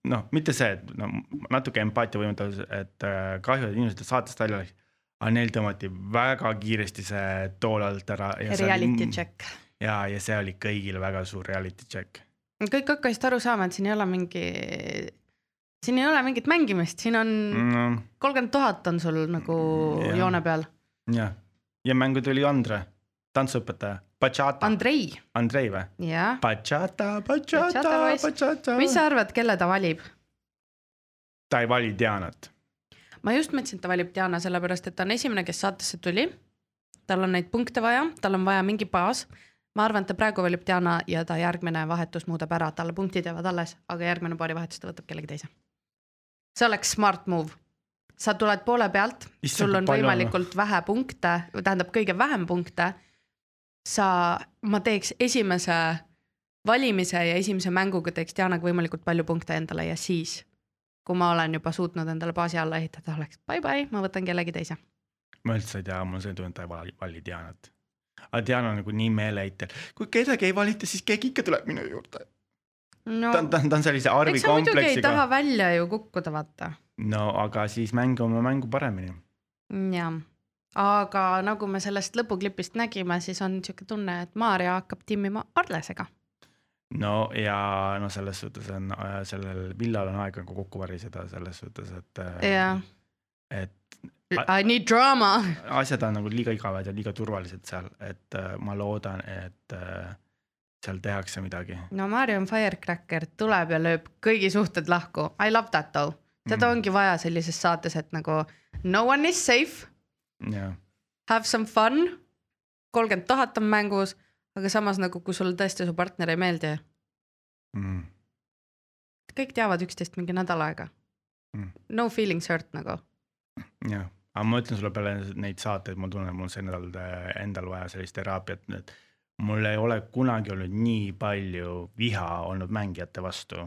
noh, mitte see, et no natuke empaatia võimaldab, et äh, kahju, et inimesed saatest välja läksid, aga neil tõmmati väga kiiresti see tool alt ära. reality. check. ja, ja see oli kõigile väga suur reality check. kõik hakkasid aru saama, et siin ei ole mingi, siin ei ole mingit mängimist, siin on kolmkümmend tuhat on sul nagu Jah. joone peal. jah, ja mängu tuli Andre, tantsuõpetaja, Bachata, Andrei, Andrei või? jah. Bachata, Bachata. Bachata. mis sa arvad, kelle ta valib? ta ei vali Dianat. ma just mõtlesin, et ta valib Diana sellepärast, et ta on esimene, kes saatesse tuli. tal on neid punkte vaja, tal on vaja mingi baas. ma arvan, et ta praegu valib Diana ja ta järgmine vahetus muudab ära, talle punktid jäävad alles, aga järgmine paarivahetus ta võtab kellegi teise. See oleks smart move. sa tuled poole pealt, sul on palju on. võimalikult vähe punkte, tähendab kõige vähem punkte. sa, ma teeks esimese valimise ja esimese mänguga teeks Dianaga võimalikult palju punkte endale ja siis, kui ma olen juba suutnud endale baasi alla ehitada, oleks bye-bye, ma võtan kellegi teise. ma üldse ei tea, mul see tunne, et ta ei vali, vali Dianat. aga Diana on nagu nii meeleheitel, kui kedagi ei valita, siis keegi ikka tuleb minu juurde. No ta on, ta on, ta on sellise Arvi muidugi ei taha kompleksiga. välja ju kukkuda, vaata. no aga siis mängime mängu paremini. jah, aga nagu me sellest lõpuklipist nägime, siis on niisugune tunne, et Maarja hakkab timmima Arlesega. no ja no selles suhtes on äh, sellel villal on aega nagu kokku variseda selles suhtes, et äh,, jah, et I need drama. asjad on nagu liiga igavad ja liiga turvalised seal, et äh, ma loodan, et seal tehakse midagi. no Marion Firecracker tuleb ja lööb kõigi suhted lahku, I love that though. seda Mm. ongi vaja sellises saates, et nagu no one is safe, jah, have some fun. kolmkümmend tuhat on mängus, aga samas nagu, kui sulle tõesti su partner ei meeldi, mm. kõik teavad üksteist mingi nädal aega Mm. no feelings hurt nagu. jah, aga ma ütlen sulle peale neid saateid, ma tunnen, mul on see nädal endal vaja sellist teraapiat, et mul ei ole kunagi olnud nii palju viha olnud mängijate vastu,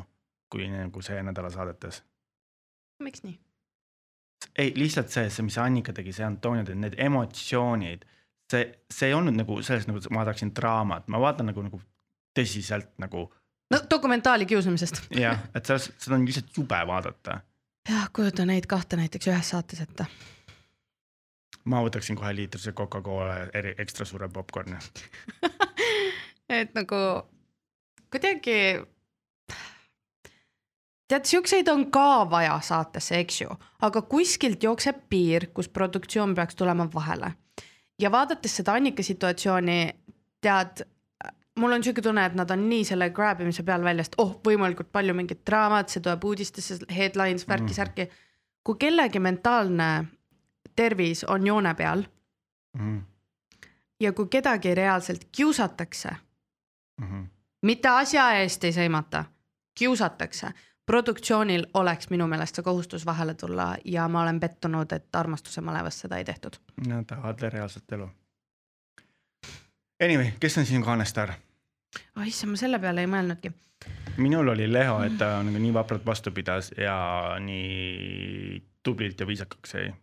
kui nagu see nädala saadetes. miks nii? ei, lihtsalt see, see, mis Annika tegi, see Antonia tegi, need emotsioonid, see, see ei olnud nagu sellest nagu ma tahaksin draamat, ma vaatan nagu, nagu tõsiselt nagu no dokumentaali kiusamisest. jah, et selles, seda on lihtsalt jube vaadata. jah, kujuta neid kahte näiteks ühes saates ette. Ma võtaksin kohe liitrise Coca-Cola eri, ekstra suure popkorni. et nagu kuidagi. tead, siukseid on ka vaja saatesse, eks ju, aga kuskilt jookseb piir, kus produktsioon peaks tulema vahele. ja vaadates seda Annika situatsiooni, tead, mul on siuke tunne, et nad on nii selle grab imise peal väljas, et oh, võimalikult palju mingit draamat, see tuleb uudistesse, headlines, värki-särki. kui kellegi mentaalne tervis on joone peal Mhm, ja kui kedagi reaalselt kiusatakse, mhm. mitte asja eest ei sõimata, kiusatakse, produktsioonil oleks minu meelest see kohustus vahele tulla ja ma olen pettunud, et Armastuse malevas seda ei tehtud. Nad tahavad reaalset elu. Anyway, kes on sinu kaanestaar? oh issand, ma selle peale ei mõelnudki minul oli Leho, et ta nagu nii vapralt vastu pidas ja nii tublilt ja viisakaks jäi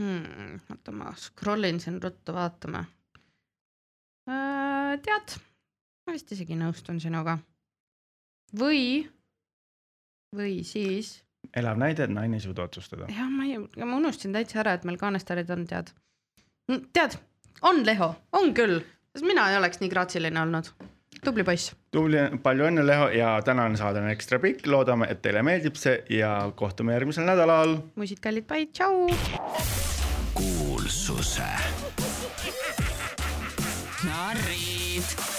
hmm,. oota, ma scroll in siin ruttu vaatama äh,. tead, ma vist isegi nõustun sinuga. või, või siis. elav näide, et naine ei suuda otsustada. jah, ma ei, ma unustasin täitsa ära, et meil kaanestarid on, tead. tead, on Leho, on küll, sest mina ei oleks nii graatsiline olnud tubli poiss. tubli, palju õnne, Leho ja tänane saade on ekstra pikk, loodame, et teile meeldib see ja kohtume järgmisel nädalal. muisid kallid, bye, tšau. kuulsuse. narrid